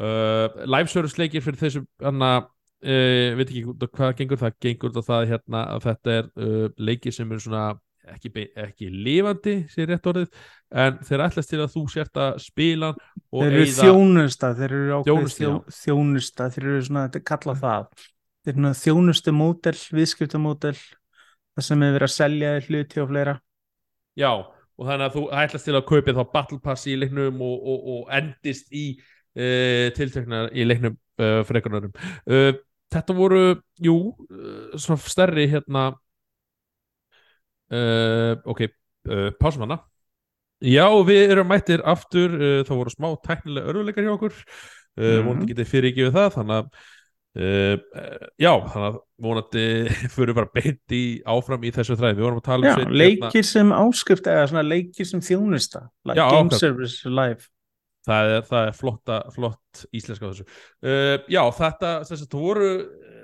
uh, live service leikir fyrir þessu hann að uh, veit ekki hvað gengur það gengur það hérna að þetta er uh, leikir sem eru svona ekki, ekki lifandi, sér rétt orðið en þeir ætlast til að þú sért að spila þeir eru eyða- þjónusta, þeir eru ákveð Þjónusta, þjó, þjónusta, þeir eru svona þetta er kallað það. Þeir eru svona þjónustu mótel, viðskiptamótel það sem er verið að selja hluti og fleira Já, og þannig að þú ætlast til að kaupi þá Battle Pass í leiknum og, og, og endist í uh, tilteknar í leiknum uh, frekunarum. Uh, þetta voru, jú, svona stærri hérna ok, pásum hana. Já, við erum mættir aftur, það voru smá tæknilega örfuleikar hjá okkur, uh, Mhm. vonandi getið fyrirgefið það, þannig að Uh, já, þannig að vonandi fyrir bara beint í áfram í þessu þræði, við vorum að tala um Já, sveinn, hérna- leikir sem áskrift eða svona leikir sem þjónusta like Já, Game ákveð. Service Live. Það er, það er flotta, flott íslenska þessu. Uh, já, þetta, þess að það voru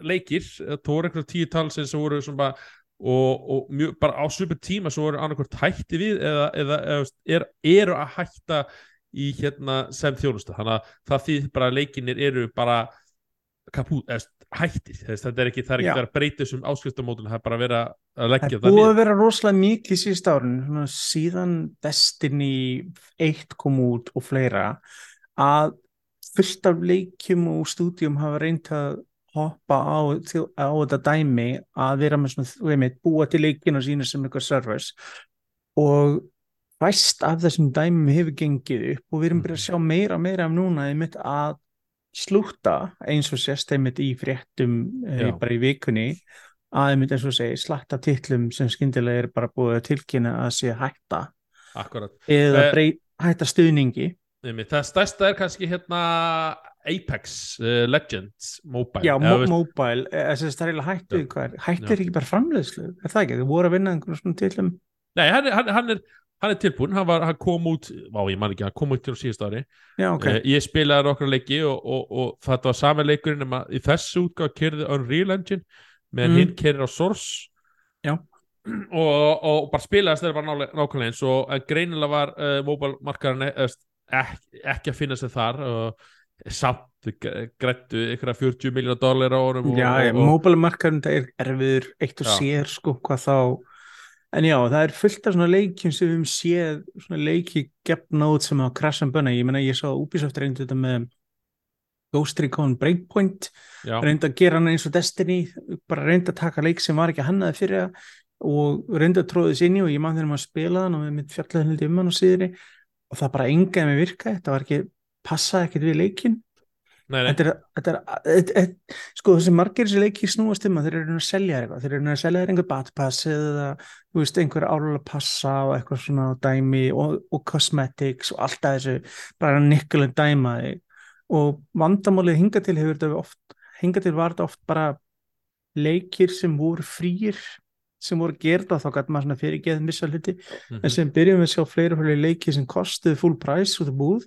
leikir, það voru einhverjum tíu talsins sem voru svona bara og, og mjög, bara á svipur tíma sem voru annarkvort hætti við eða, eða, eða er, eru að hætta í hérna sem þjónusta þannig að það því bara leikinir eru bara kapút, eða hættir þess, þetta er ekki, það er ekki verið að breyta þessum áskriftamódun, það er bara að vera að Það leggja er það búið niður að vera rosalega mikið síðust svona síðan Destiny 1 kom út og fleira að fullt af leikjum og stúdíum hafa reynt að hoppa á, á þetta dæmi að vera með svona, þú veit, búa til leikina sína sem eitthvað servers og fæst af þessum dæmum hefur gengið upp og við erum byrjað að sjá meira og meira af núna einmitt að slúta eins og sést einmitt í fréttum e, Já. bara í vikunni að einmitt eins og segi slatta titlum sem skyndilega er bara búið að tilkynna að sé hætta. Akkurat. Eða Eh, brey, hætta stuðningi. Einmitt, Það stærsta er kannski hérna Apex uh, Legends Mobile. Já, mo mobile, eh, það er eiginlega hættu hættu er ekki bara framleiðslu er það ekki, þau voru að vinna einhvern svona titlum? Nei, hann er, hann, hann er, hann er tilbúin hann, var, hann kom út, vá ég man ekki hann kom út til á síðust ári Já, ok, Eh, Ég spilaði nokkra leiki og, og, og þetta var sami leikurinn nema í þessu útgáð kerði Unreal Engine meðan Mm. hinn kerði á Source og, og bara spilaðist bara nálega- nákvæmlega eins og eh, greinilega var uh, mobile markaðan ekki, ekki að finna sig þar og samt grættu ykkur 40 miljónar dólar á og, já, markaðum það er erfiður eitt og Já. sér sko hvað þá en já, það er fullt af svona leikjum sem við höfum séð svona leiki gefna út sem hafa krassan bönna, ég meina ég sá Ubisoft reyndi þetta með Ghost Recon Breakpoint já, reyndi að gera hann eins og Destiny bara reyndi að taka leik sem var ekki hannaði fyrir það og reyndi að tróða þess inn í og ég man þegar maður spilaði hann og við mitt fjallaði hluti um hann og síðri og það bara engaði með virka þetta var ekki, passaði ekkert við leikin nei, nei, þetta er, þetta er, þetta er sko þessi margir þessi leikir snúast um að þeir eru að selja eitthvað, þeir eru að selja einhver batpass eða þú veist einhver álulega passa og eitthvað svona dæmi og, og cosmetics og allt að þessu bara nikkuleg dæmaði og vandamálið hinga til hefur þetta oft hinga til var þetta oft bara leikir sem voru frýir sem voru gerða þá gæti maður svona fyrirgeð missa hluti. Mhm. en sem byrjum við að sjá fleiri leiki sem kostuðu full price út af búð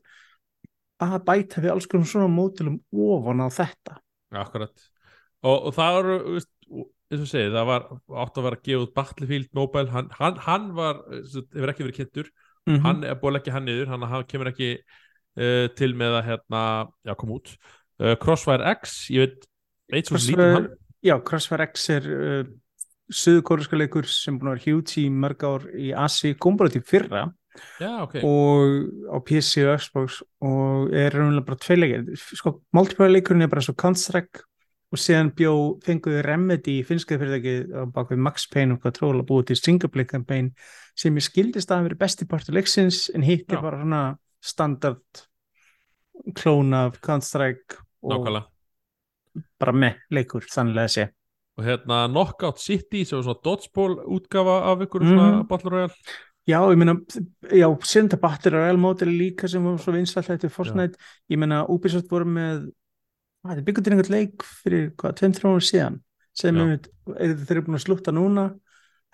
að bæta við alls konar svona mótilum ofan á þetta. Akkurat. Og, og það veist, eins og segið það var átt að vera að gefa út Battlefield Mobile, hann, hann, hann var sagt, hefur ekki verið kynntur, mm hann er búin leggja hann niður, hann, hann kemur ekki uh, til með að hérna, já, koma út. Uh, Crossfire X, ég veit veit svo lítið um hann, já, Crossfire X er uh, söðukóruska leikur sem búin að vera huge í mörg ár í Asi, kom bara til fyrra já, ok. Og á PC og Xbox og er raunlega bara tvei leikir. Sko, multiplayer leikurinn er bara svo Counter-Strike og síðan bjó fenguði Remedy í finskaði fyrirtæki á bakvið Max Payne og Control að búið til Singleplay campaign sem ég skildist að verið besti partur leiksins en hitt er bara svona standard klón af Counter-Strike og nákvæmlega. bara með leikur þannig að sé. Og hérna Knockout City sem var svona dodgeball útgafa af ykkur Mhm. svona Battle Royale Já, ég meina, já, senda Battle Royale mótil líka sem var svo vinsvælt eftir Fortnite, ég meina, Ubisoft voru með hvað, þið byggur til einhvern leik fyrir hvað, 2-3 ára síðan sem Já. er, þeir eru búin að slúta núna.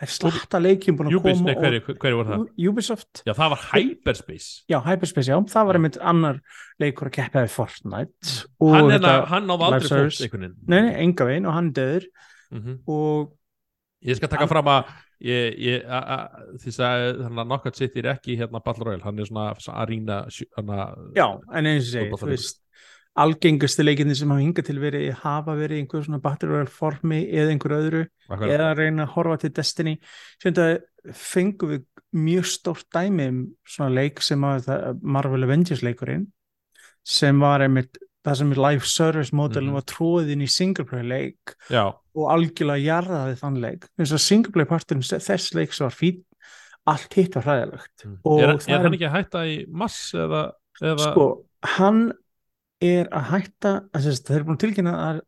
Það er slatta leikjum búin að Ubis, koma nei, hverju, hverju var það? Ubisoft, Já, það var Hyperspace. Já, Hyperspace, já, það var einmitt annar leikur að keppa við Fortnite hann, er, þetta, hann náði live aldrei service. fólk einhvern nei, nei, enga veginn og hann er döður veginn og Ég skal taka fram að ég, ég, a, a, því að þannig að Knockout City er ekki hérna Battle Royale, hann er svona, arína Já, en eins og segi, þú veist algengustu leikinni sem hafa hingað til verið hafa verið einhver svona Battle Royale formi eða einhver öðru, akkurat. eða reyna að horfa til Destiny sem þetta fengum við mjög stórt dæmi um svona leik sem að Marvel Avengers leikurinn sem var einmitt það sem er live service modelin Mhm. var tróðin í singleplayer leik Já, og algjörlega jarðaði þann leik. Eins og singleplayer parturinn þess leiks var fín allt hitt var hræðilegt. Og er, það er hann ekki að hætta í mass eða, eða sko, hann er að hætta að sérst, þeir eru búin tilkynna að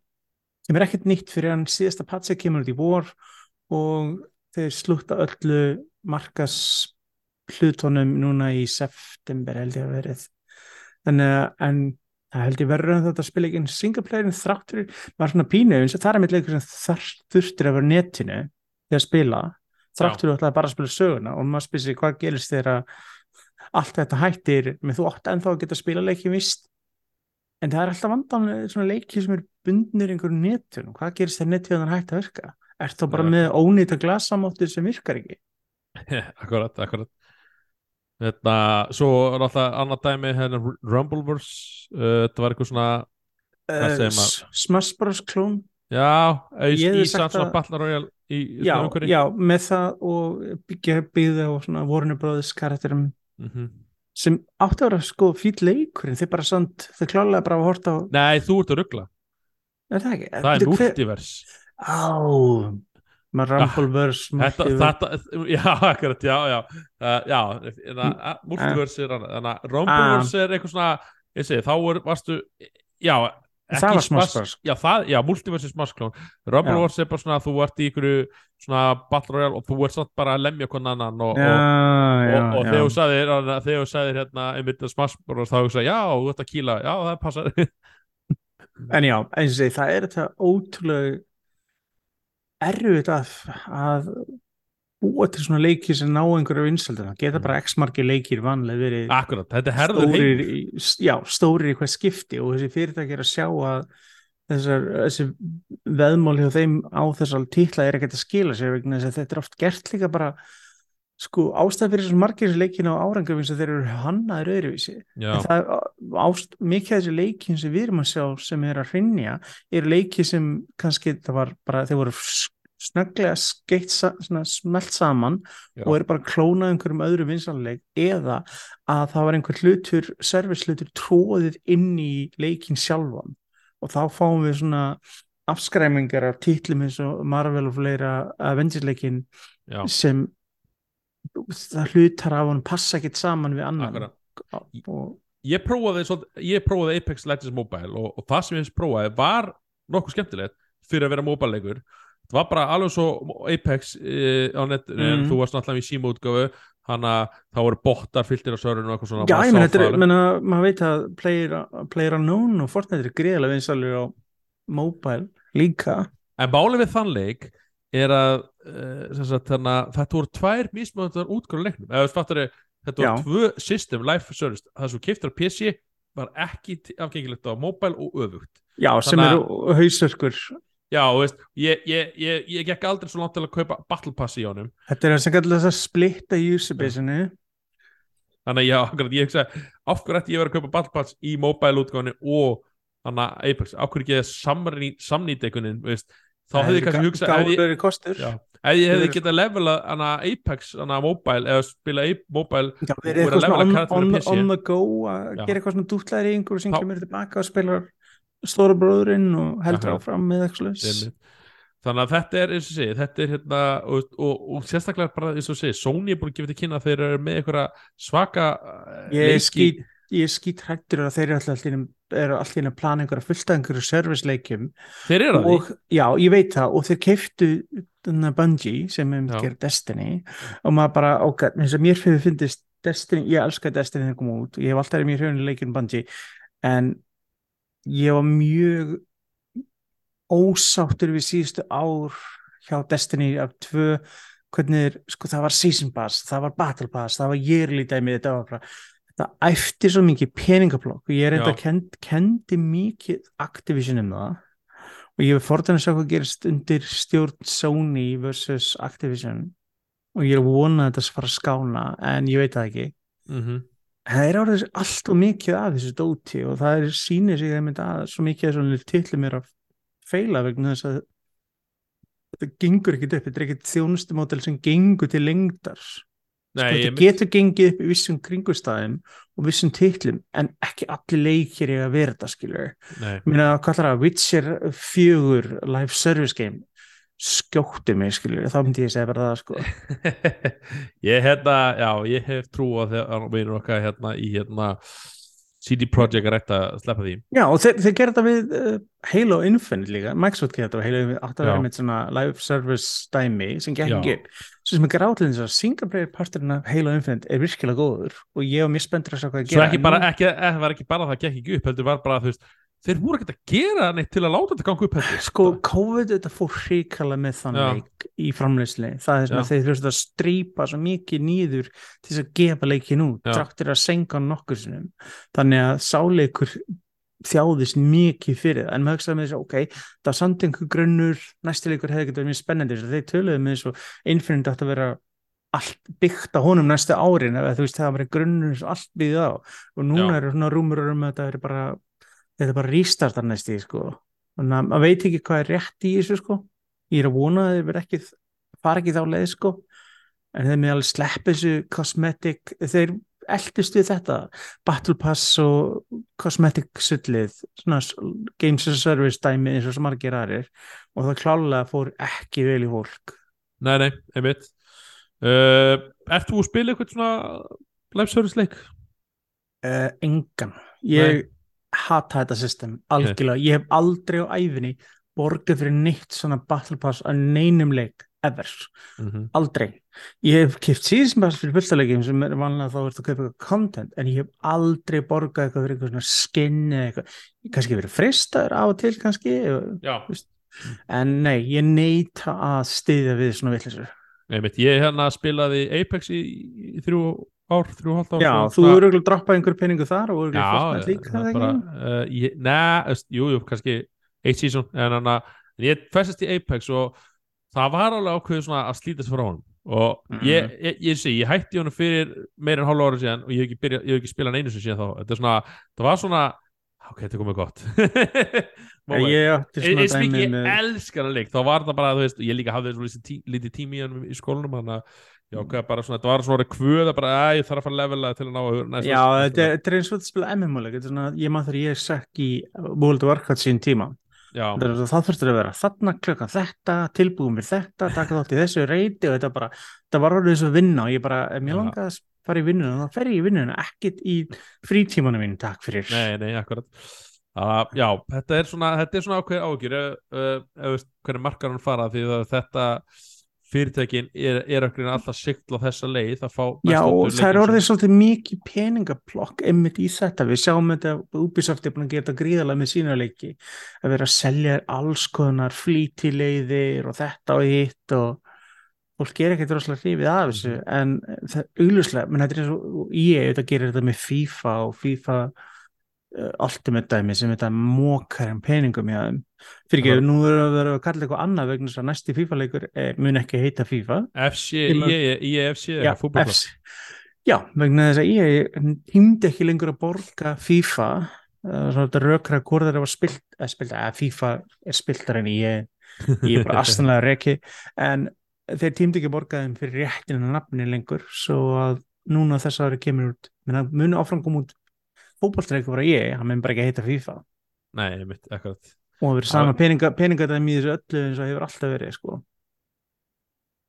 sem er ekkert nýtt fyrir hann. Síðasta patsi kemur út í vor og þeir slúta öllu markas hlutónum núna í september held ég að verið. Að en það held ég verður en þetta spila ekki en singleplayerin þráttur var svona pínu eins og það er með leikur sem þar þurftir að vera netinu þegar að spila þráttur þú ætlaði bara að spila söguna og maður spyrir sig hvað gerist þegar allt þetta hættir með þú átt ennþá að geta spila leiki vist en það er alltaf vandan svona leiki sem er bundnir einhverju netun hvað gerist þegar netviðan hætti að virka? Er þá bara Já. með ónýta glasamáttur sem virkar ekki? Akkurat, akkurat Þetta, svo er alltaf annað dæmi hérna Rumbleverse uh, þetta var eitthvað svona, uh? Smash Bros. Klón já, í, að- Battle Royale í, já, já, með það og byggja og svona Warner Brothers karakterum Mhm. sem átti að vera sko fýll leikurinn þeir bara samt, þeir klálega bara að horta á Nei, þú ert að ruggla, er það er Bíddu, hver- multiverse. Á, maður Rumbleverse Þetta, multiverse. þetta, já, akkurat, já, já. Uh, Já, þannig Mm, multiverse er annað, Rumbleverse er eitthvað svona ég segi, þá er, varstu já, ekki Bros. Já, já, multiverse er Smash klón Rumbleverse er bara svona þú ert í ykkur svona Battle Royale og þú ert samt bara að lemja hvern annan og, og, og, og þegar þú sagðir þegar þú sagðir hérna einmitt Smash Bros þá sagði, já, þú ert að kýla, já, það passar. En já, eins og segi, það er þetta ótrúlega erfitt að, að búa til svona leiki sem ná einhverju vinsaldina. Geta bara x margir leikir vanlega verið Akkurat, þetta er herður heim já, stórir í hvað skipti og þessi fyrirtæki er að sjá að þessar, þessi veðmál hjá þeim á þessar titla er ekkert að skila sér vegna þess að þetta er oft gert líka bara sko ástæð fyrir þessum margir leikin á árangur eins og þeir eru hannaðir öðruvísi. Það ást, mikið af þessi leikin sem við erum að sjá sem er að hrinja eru leiki sem kannski það var bara, þeir voru snögglega skeitt smelt saman Já. og eru bara klónað einhverjum öðru vinsanleik eða að það var einhver hlutur, service hlutur tróðið inn í leikin sjálfan. Og þá fáum við svona afskræmingar af títlum eins og Marvel og fleira Avengers leikin já, sem það hlutar af hann passa ekkert saman við annan. Og ég prófaði, ég prófaði Apex Legends Mobile og, og það sem ég prófaði var nokkuð skemmtilegt fyrir að vera mobile-leikur það var bara alveg svo Apex uh, á netinu en Mm. þú varst náttúrulega í síma útgáfu hann að það voru bottar fylltir á sörunum og eitthvað svona Já, ég meina, þetta er, alveg. meina, maður veit að player, player unknown og Fortnite er greiðlega vinsalur á mobile líka. en bálið við þann leik er að uh, sem sagt, þannig að þetta voru tvær mismöndar útgáfu leiknum eða þú fattar þetta voru tvö system life service það sem keftur á PC var ekki afgengilegt á mobile og öfugt Já, sem Þannig eru hausörkur. Já, veist, ég, ég, ég, ég gekk aldrei svo langt til að kaupa Battle Pass í honum. Þetta er það sem kallar þess að splitta userbase-inu. Þannig að já, ég hugsa Af hverju ætti ég verið að kaupa Battle Pass í mobile útgáðinu og þannig að Apex? Af hverju ekki að samnýta einhvern veginn veist, Þá hefði ég kannski hugsað ef ég, hefði getað levelað hana Apex, hana mobile eða spila Ape- mobile Já, og verið að levela on, on, on the go að gera eitthvað svona dútlæri yngur sem kemur tilbaka og spilar stóra bróðurinn og heldur áfram með eitthvað Einmitt. þannig að þetta er eins og sé þetta er hérna og, og, og sérstaklega bara eins og sé Sony er búin að gefa þetta kynna að þeir eru með einhverja svaka uh, ég er er skít hrættur að þeir eru alltaf allir eru allir að plana einhverja fullt af einhverju serviceleikjum. Þeir eru að því já, ég veit það og þeir keiftu Bungie sem um gerir Destiny og maður bara, ok, eins og mér fyrir fyndist Destiny, ég elska Destiny þegar það kom út ég hef alltaf verið mjög leikinu Bungie en ég var mjög ósáttur við síðustu ár hjá Destiny af tvö hvernig er, sko það var Season Pass það var Battle Pass, það var yearly dæmi þetta var bara, þetta æfti svo mikið peningablokk. Og ég er enda kend, kendi mikið Activision um það og ég hef forðan að sjá hvað gerist undir stjórn Sony versus Activision og ég er að vona að þetta fara að skána en ég veit það ekki. Mm það er árið allt og mikið af þessu dóti og það er sýnir sig einmitt að svo mikið að svona tillum er að feila vegna þess að þetta gengur ekkit upp, þetta er ekkit þjónustumódel sem gengur til lengdar sko, Nei, ég þetta getur gengið upp í vissum kringustæðum og vissum tillum en ekki allir leikir ég að vera þetta skilur. Mér að það að Witcher 4 live service game skjóttu mig skilur, þá myndi ég segja bara það sko. Ég hérna, já, ég hef trú á þegar vinur okkar hérna í hérna CD Projekt er ætti að sleppa því. Já, og þeir, þeir þetta við uh, Halo Infinite líka, Microsoft við Halo Infinite, átt að vera með svona live service dæmi sem ekki. Upp svo sem er grátlinn þess að singleplayer parturinn af Halo Infinite er virkilega góður og ég var mjög spenntur að sjá hvað að svo gera ekki En bara, ekki, ekki, var ekki bara það gekk ekki upp heldur var bara, þú veist, þeir voru ekkert að gera neitt til að láta þetta ganga upp heldur. Sko, COVID þetta fór hrikalega með þann Já. leik í framleysli það er að þeir þurftu að strýpa svo mikið nýður til þess að gefa leikin út dráttir að senka nokkur sinnum. Þannig að sáleikur þjáðist mikið fyrir það. En maður hugsaði með þess að ok, það er samt einhver grunnur næsti leikur hefði getið mjög spennandi þess að þeir töluðu með þess að Infinite átt að vera allt byggt á honum næstu árin eða þú veist það var grunnur sem allt byggði á. Og núna eru svona rúmur um að þetta er bara þetta er bara rístartar næsti sko. Þannig að maður veit ekki hvað er rétt í þessu sko. Ég er að vona að þeir ekki fara ekki þá leið sko. En þeir með alveg slepp þessu cosmetic þeir eldist við þetta. Battle Pass og cosmetic sullið svona Games as a Service dæmi eins og sem margir aðrir. Og það klálega fór ekki vel í fólk. Nei, nei, einmitt. Uh, Ert þú að spila eitthvað svona live service leik? uh, engan. Ég hata þetta system algjörlega, ég hef aldrei á æfinni borgað fyrir neitt svona Battle Pass að neinum leik ever. Mm -hmm. aldrei. Ég hef kipt pass fyrir fulltalegjum sem er vanlega þá ertu að kaupa eitthvað content en ég hef aldrei borgað eitthvað fyrir eitthvað svona skin eða eitthvað, kannski verið fristaður af og til kannski en nei, ég neita að styðja við svona vittlisur ég hérna spilaði Apex í, í þrjú ár, þrjú hálft ár já, þú eru örugglega droppað einhver peningu þar og eru líka er ekki? bara, uh, ég, neða, veist, jú, jú, kannski eitt season, en hann að ég festast í Apex og það var alveg ákveðið svona að slítast frá honum. Og Mhm. ég, ég, ég sé, ég hætti honum fyrir meira en hálfa ára síðan og ég hef ekki, byrja, ég hef ekki spilað hann einu sem síðan þá, þetta er svona, það var svona ok, þetta komið gott. Ég mikið ég elskar að leik þá var það bara, þú veist, ég líka hafði tí, lítið tími í, honum í skólanum þannig að já, Mm. ok, bara svona, þetta var svona kvöða bara, að ég þarf að fara að levela til að ná að næsta Já, þetta er, eins og þetta spila svona, ég maður þegar ég sekk í World of Warcraft sín tíma, það, það þurftur að vera þarna klukkan þetta, tilbúum við þetta, taka þátt í þessu reyti og þetta bara, þetta var orðið svo vinna og ég bara, ef mér langaði að fara í vinnuna, þá fer ég í vinnuna, ekkit í frítímanum mín, takk fyrir. Nei, nei, akkurat. Uh, Já, þetta er svona, þetta er svona ákveð ágjur uh, uh, hvernig markar hann fara því að þetta fyrirtækin er, er alltaf sigla þessa leið að fá Já, það er orðið svolítið mikið peningaplokk einmitt í þetta, við sjáum þetta Ubisoft er búin að geta gríðalega með sína leiki að vera að selja alls konar flítileiðir og þetta og hitt og fólk er ekkert rosalega hrifið af þessu Mhm. en það er augljóslega, menn þetta er eins og ég þetta gerir þetta með FIFA og FIFA Ultimate dæmi sem þetta mókar um peningum í aðeim fyrir ekki, nú erum við að kalla eitthvað annað vegna þess að næsti FIFA leikur eh, mun ekki heita FIFA. FC, Ég má- IEFC Já, vegna þess að ég tímdi ekki lengur að borga FIFA uh, svona þetta rökra hvort þeirra var spilt að spilta, að FIFA er spiltar en ég ég er bara astanlega reki. En þeir tímdi ekki borgaðum fyrir réttinu nafni lengur svo að núna þess ári kemur út muni áfram koma út fótballstreikur bara ég, hann mun bara ekki heita FIFA nei, einmitt, ekkert og það verður sama peninga, peningadæmi í þessu öllu eins og hefur alltaf verið sko.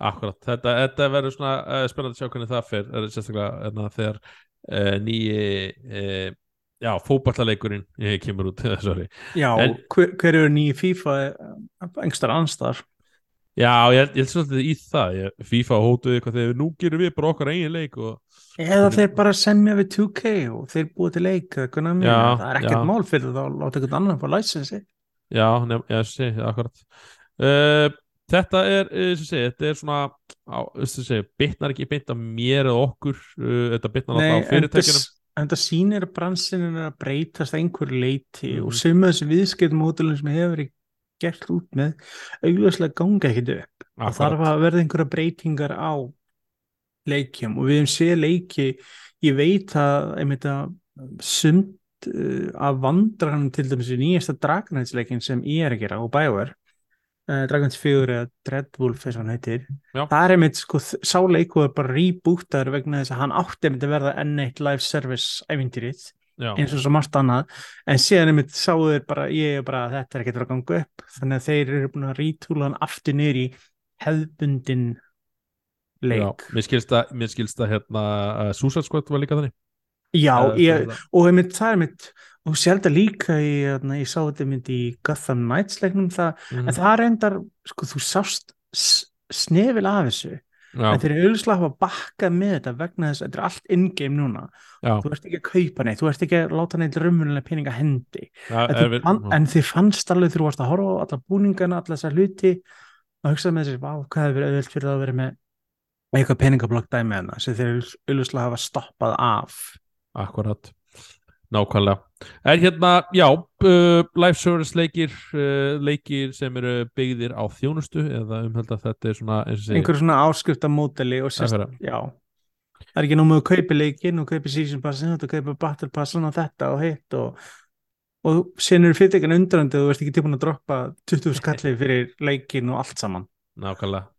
Akkurat, þetta, þetta verður svona uh, spennandi að sjá hvernig það fer er sérstaklega enna, þegar uh, nýji uh, já, fótballaleikurinn eh, kemur út. Já, En- hver, hver eru nýju FIFA engstar anstar Já, ég, ég held svolítið í það ég, FIFA hótuði eitthvað þegar nú gerum við bara okkar eigin leik og eða þeir bara semja við 2K og þeir búið til leik Já, það er ekkert já. mál fyrir það að láta einhvern annan fá læsensi já, nefn, ég sé, akkurat. Uh, Þetta er, uh, sem sé, þetta er svona á, sem sé, bitnar ekki beint af mér eða okkur uh, þetta bitnar alltaf á fyrirtækjunum. en það sýnir að bransinin er að breytast einhver leiti Mhm. og sem þessi viðskiptumódulin sem hefur gert út með augljóslega ganga ekkit upp. Og þarf að verða einhverja breytingar á leikjum og við hefum séð leiki ég veit að einmitt að sumt uh, af vandranum til dæmis í nýjasta Dragonheads-leikin sem ég er að gera og Bioware uh, Dragons 4 eða Dreadwolf eins og hann heitir Já. það er einmitt sko þ- sá leiku er bara rebootaður vegna þess að hann átti einmitt að verða N1 live service ævintýrið já, eins og svo margt annað en síðan einmitt þeir bara ég er bara þetta er ekki að ganga upp þannig að þeir eru búin að rítúla hann aftur niður í hefðbundin já, leik mér skilst að, mér skilst að hérna, uh, Suicide Squad var líka þannig. Já, Eða- ég, og einmitt það er einmitt og sér þetta líka í, þarna, ég sá þetta einmitt í Gotham Knights leiknum það, Mhm. en það er endar sko þú sást snefil af þessu. Já, en þeir eru auðvitað hafa bakkað með þetta vegna þess að þetta er allt in-game núna. Já, þú ert ekki að kaupa neitt, þú ert ekki að láta neitt raunverulega peninga hendi. Já, en, við- fann, en þið fannst alveg þú varst að horfa á alla búningana, alla þessar hluti og hugsaði með þessi, hvað hefur auðvöld fyrir það að vera með eitthvað peningablokk dæmi hana sem þeir auðvitað hafa stoppað af. Akkurat, nákvæmlega. En hérna, já, uh, live service leikir uh, leikir sem eru byggðir á þjónustu eða umheld að þetta er svona einhver svona áskrifta móteli og sérst, já. Það er ekki nóg með að kaupa leikinn og kaupa season passin og kaupa battle passin og þetta og hitt og, og síðan eru fyrirtekin undrandi og þú ert ekki tilbúin að droppa 20 skallið fyrir leikinn og allt saman. Nákvæmlega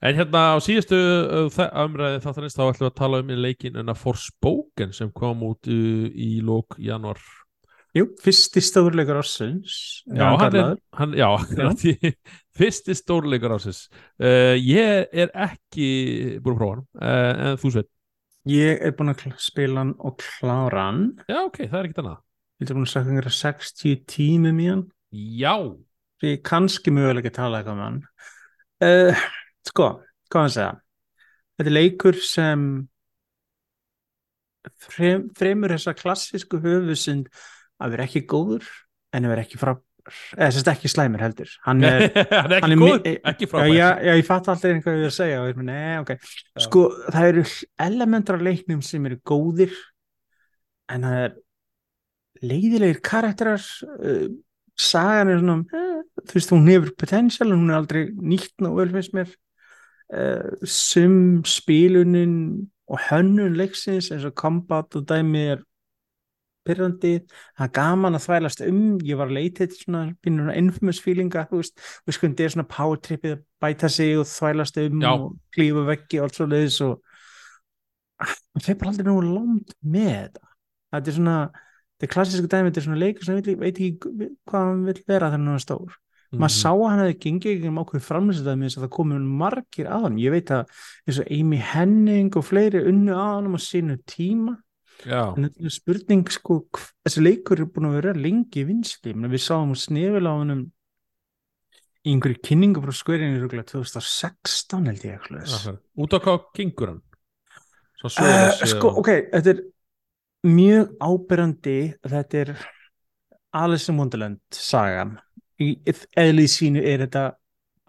En hérna á síðustu uh, umræði þáttanins þá ætlum við að tala um í leikin en að Forspoken sem kom út uh, í lók januar Jú, fyrsti stórleikur ársins Já, hann er, hann, já, akkurat fyrsti stórleikur ásins uh, Ég er ekki búin að prófa hann uh, en þú sveit Ég er búin að spila hann og klára hann. Já, ok, það er ekkert annað. Ég er búin að sagt einhverja 60 tímum í hann. Já, Því kannski mögulega tala eitthvað með hann. Uh, Sko, hvað að segja? Þetta er leikur sem frem, fremur þessa klassísku höfusind að vera ekki góður en að vera ekki frá eða sérst ekki slæmur heldur. Hann er, hann er ekki hann góð, mi- ekki frábær já, já, ég fatt alltaf er að segja og er nei, ok. Sko, það eru elementar leiknum sem eru góðir en það er leiðilegir karakterar uh, sagan er svona eh, þú veist, hún hefur potential en hún er aldrei nýtt ná vel finnst mér uh, sum spilunin og hönnun leiksins eins og combat og dæmi er pyrrandi, það er gaman að þvælast um, ég var að leita til svona, svona infamous feelinga, þú veist. Við sko, þetta er svona power tripið að bæta sig og þvælast um Já. og klífa veggi og allt svo leiðis og það fyrir bara aldrei nú langt með þetta. Þetta er svona, þetta er klassísku dæmi þetta er svona leikur sem veit ekki hvað hann vil vera þegar hann er stór Maður sá að hann hefði gengið ekki um ákveð framlýsitaði með þess að það komið margir að hann ég veit að eins og Amy Henning og fleiri unnu að hann á sínu tíma. Já, en þetta er spurning sko, þessi leikur er búin að vera lengi vinsli, við sáum snefil á hann í einhverju kynningu frá skverinu 2016 held ég akkurat. út á hvað gengur hann? Uh, sko, ok, þetta er mjög ábyrrandi þetta er Alice in Wonderland sagan í eðlið sínu er þetta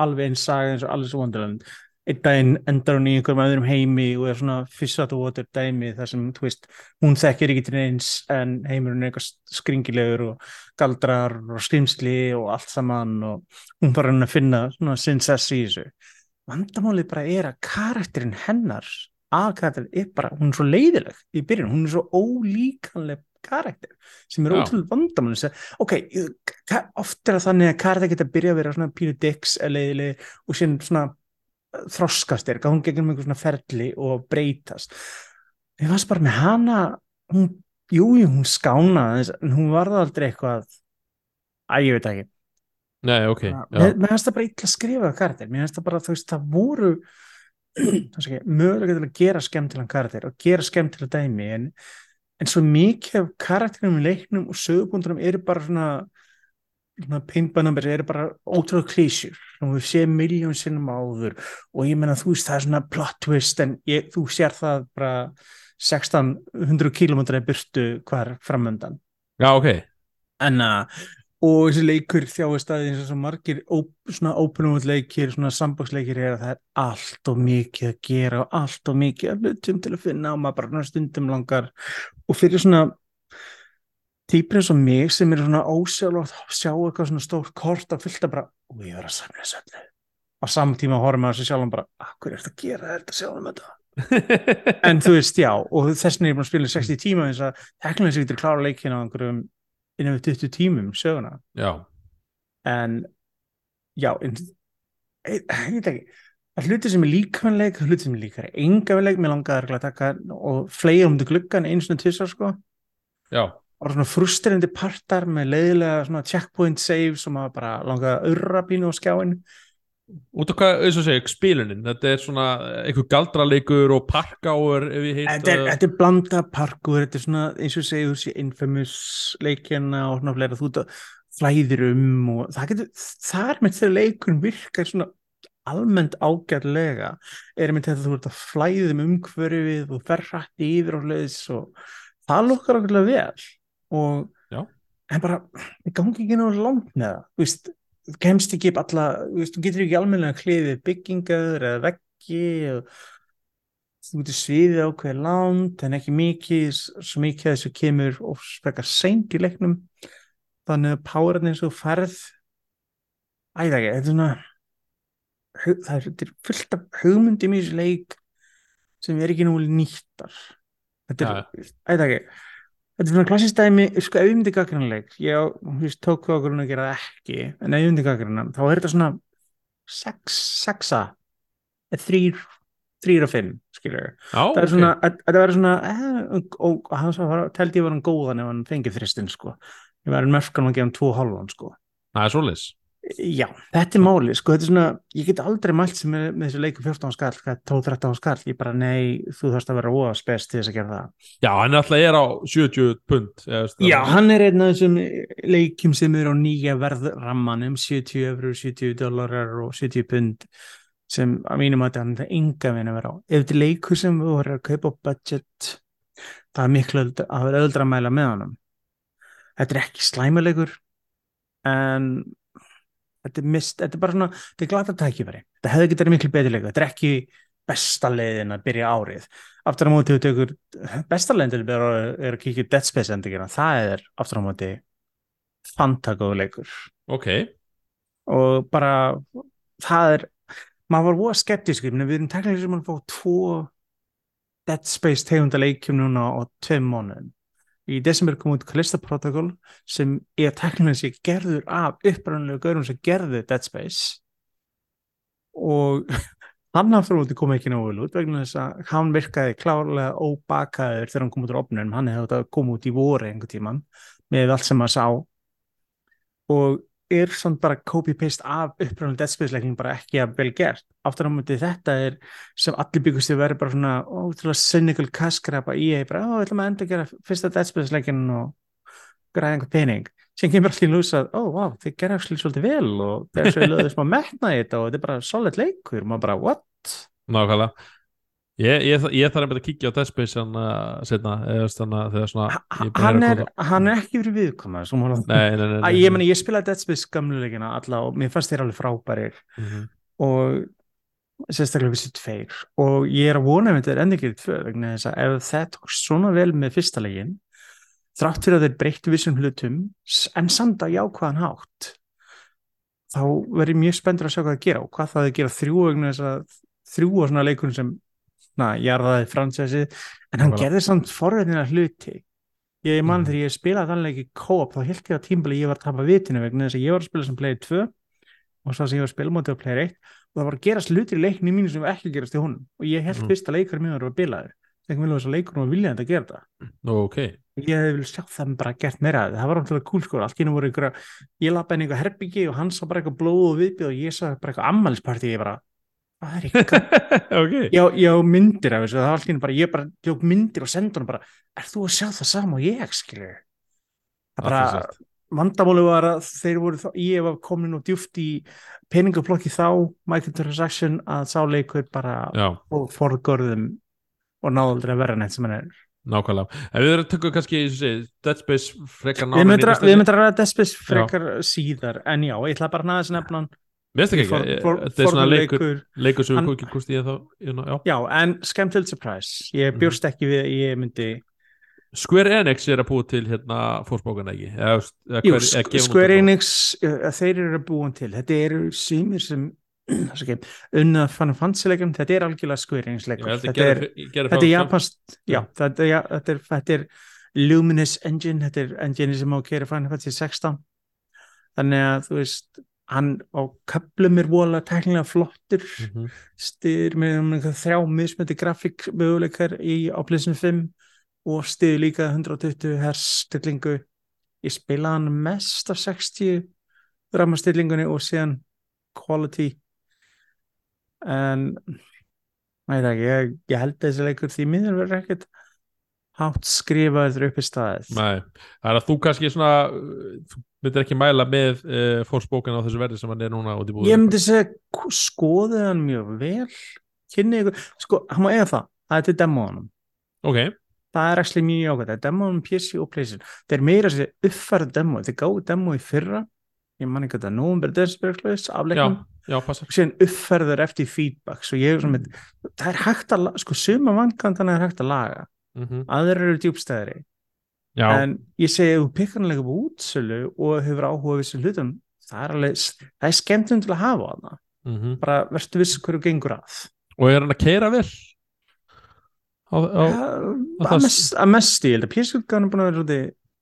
alveg eins saga eins og Alice in Wonderland. Einn daginn endar hún í einhverjum öðrum heimi og er svona out of water dæmi þar sem, þú veist, hún þekkir ekki til eins en heimurinn er eitthvað skringilegur og galdrar og skrimsli og allt saman og hún fara hann að finna svona sinsess í þessu. Vandamálið bara er að karakterinn hennar aðkarakterinn er bara, hún er svo leiðileg í byrjun, hún er svo ólíkanleg karakter sem er ótrúlega að, ok, oft er það þannig að karakter geta að byrja að vera svona pínu dicks eða og síðan svona þroskast er, ganga gegnum einhver svona ferli og breytast. Ég varst bara með hana hún, jú, jú, hún skánaði en hún varði aldrei eitthvað að ég veit ekki. Nei, ok, já, mér finnst það bara illa að skrifa karakter mér finnst það bara, þú veist, það voru mögulega að gera skemmtilegan karakter og gera skemmtilega dæmi en, en svo mikið af karakterinum í leiknum og sögubúndunum eru bara svona, svona numbers eru bara ótrúlega klísjur og við séum miljón sinnum áður. Og ég menna þú veist það er svona plot twist en ég, þú sér það bara 1600 kilometrar í burtu hvar framöndan já, ok. En að og þessi leikur þjáist að eins og margir op, svona open world leikir, svona sandbox-leikir er að það er allt og mikið að gera og allt og mikið að hlutum til að finna og maður bara stundum langar. Og fyrir svona týpur eins og mig sem er svona ósjálfátt að sjá eitthvað svona stórt kort að fylta bara, og ég verð að samla þessu öllu. Á saman tíma að þessu sjálfum bara, hvað er þetta að gera, er þetta að sjá um þetta? En þú veist, já, og þess vegna er ég búin að spila í 60 tíma eins að teknilega sér getur klára leikina á einhverjum innan við 20 tímum söguna. Já, en já en, ég, veit ekki. Að hluti sem er líkvæmleik, hluti sem er líkar engaveik, mér langaði að taka og fleira um til gluggan einu svona tvisar sko. Já, og svona frustrerandi partar með leiðilega svona checkpoint saves sem maður bara langaði að urra pínu á skjáin út af hvað, eins og segja, spilunin þetta er svona einhver galdraleikur og parkáur ef ég heit Þetta er, þetta er blanda parkur, þetta er svona eins og segið þú sé infamous leikjana og svona fleira þú flæðir um og það getur, það er með þegar leikurinn virkar svona almennt ágætlega er með þetta þú ert að flæðum umhverfið og fer hrætt yfir og leiðis og það lukkar okkurlega vel og Já. en bara, við gangi ekki náðu langt með það, þú veist þú kemst ekki upp alla, þú getur ekki almennilega kliðið byggingar eða veggi og þú getur sviðið ákveðið langt en ekki mikið, svo mikið að þessu kemur og spekar seint í leiknum. Þannig að powerinn eins og ferð æða ekki, þetta er svona það er, fullt af hugmyndum í þessu leik sem er ekki nú nýttar. Þetta er, æða ekki þetta er svona klassist dæmi, sko ef ég myndi gaggrinleik ég veist, tók við okkur að gera það ekki en ef ég myndi gaggrina, þá er þetta svona sex, sexa eða þrýr, þrýr og fimm skilur, Já, það er svona þetta verður svona eh, og, og hann svo var, teldi ég var hann góðan ef hann fengið þristinn sko. Ég var mörkan að gefa hann tvo hálfan sko. Það er svoleiðis Já, þetta er máli, sko, þetta er svona, ég get aldrei mælt sem með, með þessu leiku 14 skall, 12-13 skall, ég bara, nei, þú þarfst að vera óa spes til þess að gera það. Já, hann alltaf er á 70 pund Já, hann er einn af þessum leikjum sem eru á nýja verðrammanum, 70 eurur, 70 dólarar og 70 pund, sem að mínum að þetta er enga veginn að vera á. Ef þetta er leikur sem þú voru að kaupa á budget, það er miklu að vera öldra að mæla með honum. Þetta er ekki slæmuleikur, en þetta er, mist, þetta er bara svona, þetta er glata tækifæri. Þetta hefði getið verið miklu betri leikur. Þetta er ekki besta leiðin að byrja árið. Aftur á móti þú tekur, besta leiðin til að byrja árið er að kíkja Dead Space endurgerna. Það er aftur á móti fantakóðu leikur. Ok, Og bara, það er, maður var voða skeptisk, við erum teknilega sem að fá tvo Dead Space tegunda leikjum núna á tveim mánuðum. Í desember kom út Callisto Protocol sem er teknilega sér gerður af upprænulegu gaurum sem gerðu Dead Space. Og hann aftur móti kom ekki náðu út vegna þess að hann virkaði klárlega óbakaður þegar hann kom út á opnunum, hann hefði átt að koma út í voru einhver tíman með allt sem maður sá. Og er svona bara copy-paste af upprænulegu Dead Space leikning bara ekki að vel gert. Aftur á móti þetta er sem allir byggust að vera bara svona ótrúlega cynical kaskrapa í eða bara, ó, við ætlum að enda að gera fyrsta Dead Space leikinn og græða einhver pening. Sem kemur allir lús að, ó, vá, þið gerða svolítið vel og þeir svo lögðu smá metna þetta og þetta er bara solid leikur, maður bara, what? nákvæmlega Ég, ég, ég þarf að kíkja á Dead Space hann uh, setna, eða að þegar svona Hann er, hann er ekki verið viðkoma Ég ég spilaði Dead Space gamlu leikina alla og mér fannst þeir alveg frábærir. Mhm. og sérstaklega vissi tveir. Og ég er að vona með þetta er ekki tvö vegna þess að ef það tókst svona vel með fyrsta legin þrátt fyrir að þeir breyttu vissum hlutum en samt að jákvæðan hátt þá verður mjög spenndur að sjá hvað það gera og hvað það er að gera þrjú vegna þess að þrjú á svona leikunum sem na, jarðaði fransessi en hann gerði samt forveitina hluti. Ég man Mhm. þegar ég spilaði þannig ekki co-op þá held ég á tímbali ég var að tapa vitinu vegna þess að ég var að spila sem player 2 og svo sem ég var að spila mótið á player 1 það var að gerast hlutir í leikni mínu sem ekki gerast í honum. Og ég held Mm. fyrst að leikar mér var bilaður þegar mér var þess að leikur og vilja þetta gera þetta. Nú, ok ég hefði viljað sjá það bara gert meira það var umtala cool sko, allt hennu voru ykkur ég lappa inn í eitthvað herbyggi og hann sá bara eitthvað blóð og viðbjöð og ég sá bara eitthvað ammælisparti ég bara, hvað er eitthvað Ok. Ég, ég á myndir af þessu það var allt í hennu bara, ég bara tók myndir og sendi hann bara, er þú að sjá það sama og ég skilur það bara, Athyglisvert. vandamáli var að þeir voru þá, ég var komin og djúft í peningaplokki þá, microtransaction að sá leikur bara Já, og forgörðum og náðu aldrei að vera neitt sem hann er. Nákvæmlega. En við erum tökum kannski, eins og segið, Dead Space frekar myndum við myndum að ræða Despis frekar síðar en já, ég ætla bara að næða nefna hann Mér finnst ekki ekki, þetta er svona leikur leikur sem við kúst í þá you know, já. Já, en skemmtild surprise. Ég Mhm. bjórst ekki við að ég myndi Square Enix er að búa til hérna fórsbókana ekki? Eða, eða, Jú, hver- Square. Enix uh, þeir eru búin til, þetta eru sumir sem unnað fann fansileikam, þetta er algjörlega Square Enix að þetta er, er japansk já, þetta, ja, þetta, er, þetta er Luminous Engine, þetta er engine sem á að gera Final Fantasy 16 þannig að þú veist hann á köplum er vola teknilega flottur. Mhm. styrir með um þrjá mismöndi grafík möguleikar í á plesinu 5 og styrir líka 120 hers stillingu. Ég spila hann mest af 60 rama stillingunni og síðan quality. En Nei, það ég, ég held að þessi leikur því miður verður ekkert hátt skrifaður upp í staðið. Nei, það er að þú kannski svona þú myndir ekki mæla með uh, fórsbókan á þessu verði sem hann er núna búið Ég myndi segja, skoðið hann mjög vel, kynni ykkur, sko, hann má eiga það, það er til demóanum. Ok, Það er actually mjög jákvæmt, það er demóanum PC og PlayStation. Það er meira sér uppfærið demó, þeir gáðu demó í fyrra, ég man ekki að það nóvumber desperklaus já, afleiknum, já, passar. Og síðan uppfærður eftir feedback, svo ég er svona með, það er hægt að, sko, suma vankantana er hægt að laga, mm aðrar eru djúbstæðri. Já, en ég segi ef þú leika upp útsölu og hefur áhuga við þessu hlutum það er alveg, það er skemmtum til að hafa hana. Mm bara verður viss hverju gengur að. Og er hann að keira vel? Á, á, Já, það- að, mest, að mest ég held að písutgáðan er búin að vera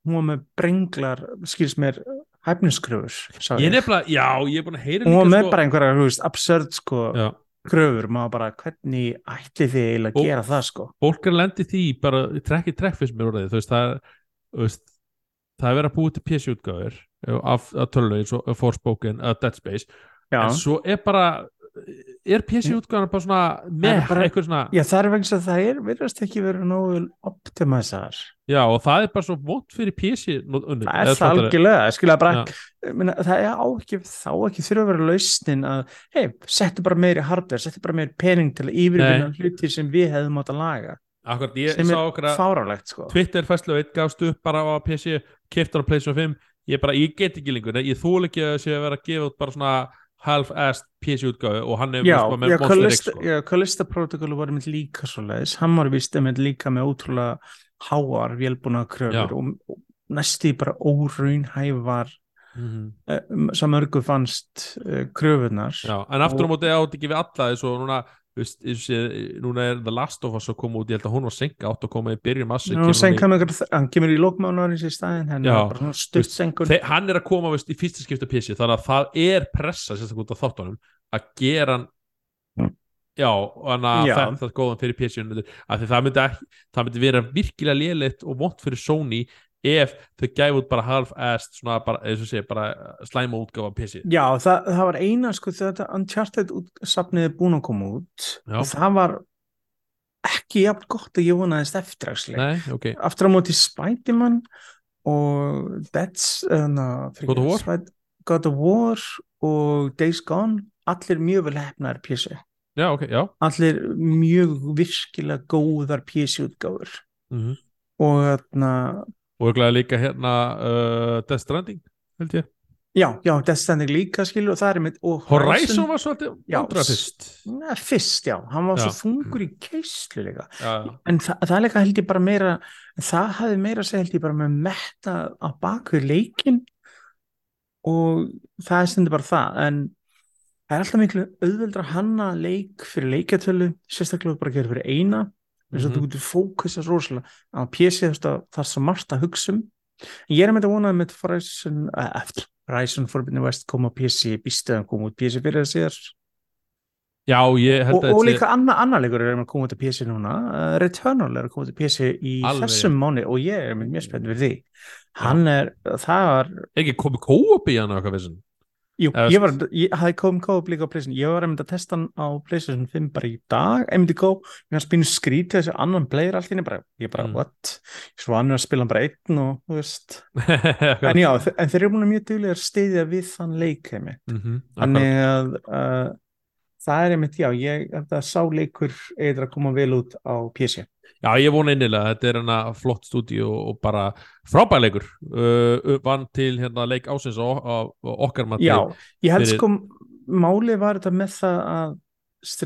hún var með brenglar, skils mér hæfniskröfur, ég ég. nefnilega, já, ég er búin að heyra hún var með sko, bara einhverja, absurd sko, já, kröfur, maður bara hvernig ætli þið eiginlega að gera það sko? fólk er lendi því bara trekk í trekk fyrst mér orðið, þú veist, það veist, það er verið að búið til PC-útgáður af, af tölvu eins og Forspoken, Dead Space. Já, en svo er bara er PC-útgáðan bara svona með bara- eitthvað svona, já það er vegna að það er virðast ekki verið nógu optimisar já og það er bara svo vont fyrir PC unnið, það er það algjörlega, skilja bara meina, það er á ekki, þá ekki þurfa að vera lausnin að, hei, settu bara meiri hardware, settu bara meiri pening til að yfirvinna hluti sem við hefðum átt að laga. Akkurat, ég sem er fárálegt sko. Twitter fæslu og eitt gafst upp bara á PC keftur á PlayStation 5 ég bara, ég get ekki lengur, ég þúl ekki að sé að vera að gefa út bara svona half-assed PC útgáfi og hann er Já, veist, með Monster X sko. já, Callista Protocol var með líka svo leiðis, hann var vist með líka með ótrúlega háar vélbúna kröfur og, og næstu bara óraunhæfar Mhm. uh, sem örgu fannst uh, kröfunar Já, en aftur á móti átt ekki við alla eins og núna, veist, og sé, núna er The Last of Us að koma út, ég held að hún var senka átt að koma í byrjun massi Nú, senka með ykkur, hann kemur í í staðin, hann Já, er er að koma veist, í fyrsta skipta PC þannig að það er pressa sérstaklega út af þáttunum að gera hann Mm. já, þannig að þetta er góðan fyrir að það myndi, ekki, það myndi vera virkilega léleitt og vont fyrir Sony ef þau gæfu út bara half-assed svona bara, eins og sé, bara slæma útgáfa PC Já, það, það var eina sko þetta Uncharted safnið er búin að koma út Já. og það var ekki jafn gott að ég vonaðist eftir actually. Nei, ok, aftur á móti Spiderman og That's uh, God of? Spider God of War og Days Gone allir mjög vel hefnaðar PC já, ok, já allir mjög virkilega góðar PC útgáfur mm og þarna og glæði líka hérna uh, Death Stranding, held ég. Já, já, Death Stranding líka skilur og það er mitt og Horizon var svolítið vandræða fyrst. Nei, fyrst, já, hann var Já. svo þungur í keislu líka. Já, já. en það, það líka held ég bara meira það hafði meira segja held ég bara með metta á baku leikin og það er stundur bara það en það er alltaf miklu auðveldra hanna leik fyrir leikjartölu sérstaklega bara að gera fyrir eina þess að Mhm. þú getur fókusast rosalega á að það er svo margt að hugsa um. En ég er með þetta vonað með Horizon, uh, eftir Horizon Forbidden West kom á PC býstu að hann kom út PC fyrir það síðar. Já, ég held og, að og líka annar annar leikur er að koma út af PC núna uh, Returnal er að koma út af PC í Alveg þessum mánu og ég er mjög spennt fyrir því. Hann er, það var ekki komið kóop í hann og eitthvað vissin jú, Eða ég var, ég hafði komið kóp líka á PlayStation, ég var einmitt að testa hann á PlayStation 5 bara í dag, einmitt í kóp mér hann spínu skrítið þessi annan player allt bara, ég bara, Mm. what? Svo hann er að spila hann bara einn og, þú veist. En já, en þeir eru að mjög duglega að stiðja við þann leik heimi Mhm, þannig að uh, það er einmitt, já, ég þetta sá leikur eitthvað að koma vel út á PC Já, ég vona innilega, þetta er hana flott stúdíu og, og bara frábæleikur uh, vann til hérna leik ásins og, og, og okkar mati Já, ég held sko málið var þetta með það að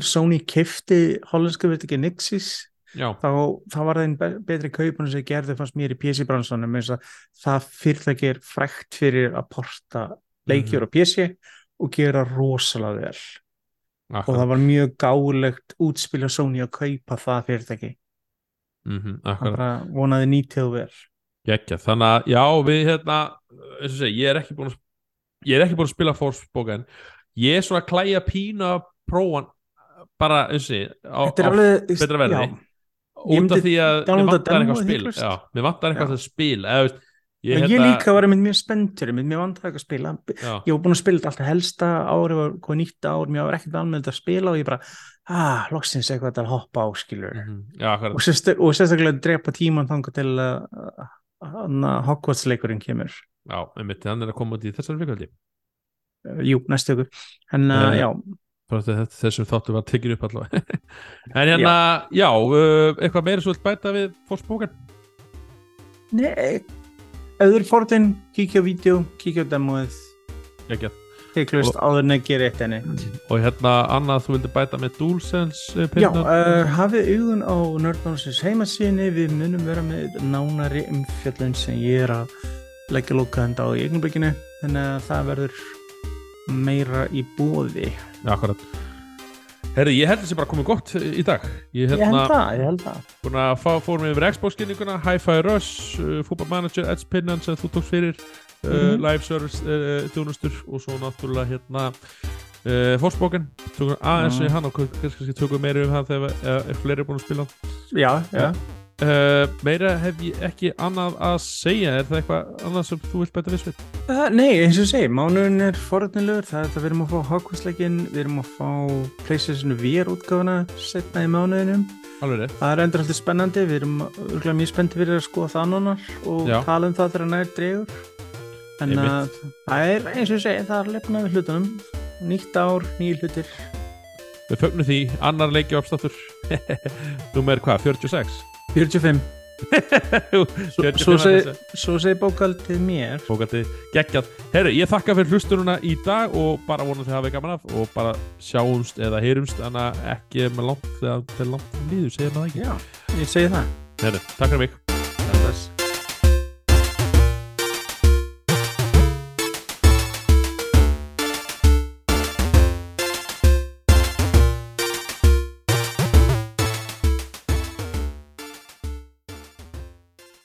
Sony kefti hollensku ekki Nixis. Þá, þá var það einn be- betri kaupun sem gerði fannst mér í PC bransanum eins að það fyrirtæki er frækt fyrir að porta leikjur á PC og gera rosalega vel og akkurat, það var mjög gálegt útspil á Sony að kaupa það fyrirtæki. Mm -hmm, það bara vonaði nýtið Gekja, þannig að já, við hérna og segi, ég er ekki búin að ég er ekki búin að spila Forspoken. Ég er svona að klæja pína hann bara, eins og alveg betra verði. út af því að mér vantar eitthvað spil. mér vantar eitthvað spil eða, veist, ég, ég, ég líka var einmitt mjög spenntur einmitt, vantaði eitthvað að spila. Já, ég var búin að spila þetta alltaf helsta ári var hvað nýtt ár, mér var ekkert almennt að spila og ég bara, ah, loksins eitthvað til að hoppa á skilur mhm, já, akkurat. Og, sérst, og sérstaklega drepa tíman þangað til að uh, Hogwarts leikurinn kemur. Já, einmitt, hann er að koma út í þessari vikuldi uh, jú, næstu ykkur en uh, Nei. já, þessum þáttu var tekið upp allavega. En hérna, já, uh, eitthvað meira svo vilt bæta við Forspoken? Nei auður fortin, kíkja á vídeo kíkja á demóið, Gekja. teklust áður en að gera eitt enni og hérna, annað þú vildi bæta með DualSense uh, Já, uh, hafið augun á Nerdnánsins heimasíðinni, við munum vera með nánari umfjöllun sem ég er að leggja lókaðand á í eignablikinu, þannig að það verður meira í bóði. Akkurat Herri, ég held þessi bara komið gott í dag Ég held hérna það, ég held það. búin að fá, fórum yfir Xbox-kynninguna Hi-Fi Rush, uh, Football Manager, Edge Pinnan sem þú tókst fyrir uh, Mhm. Live Service uh, þjónustur og svo náttúrulega hérna Forspoken tökum aðeins Mhm. við hann og kannski, tökum meira um það þegar uh, er fleiri búin að spila Já, já. Uh, Meira hef ég ekki annað að segja Er það eitthvað annað sem þú vilt bæta við sveit? Uh, nei, eins og segi, mánuðin er forðnilegur, það er þetta við erum að fá Hogwarts-leikin, við erum að fá PlayStation VR útgáfuna setna í mánuðinum. Alveg Það er endur alltaf spennandi, við erum örgulega mjög spennti fyrir að skoða það nánar og Já. tala um það þegar nær dregur. En Einmitt. að, það er eins og segi, það er lefnað við hlutunum. Nýtt ár, nýjir hlutir. Við fögnum því, annar leiki uppstáttur Númer hvað, 46? 45. Svo, 45 svo, að segi, bókaldið mér. Fókandi geggjað Herru, ég þakka fyrir hlustununa í dag og bara vonum þið hafið gaman af og bara sjáumst eða heyrumst en ekki með langt þegar langt líður, segir maður ekki Já, ég segi það. Herru, takk fyrir mig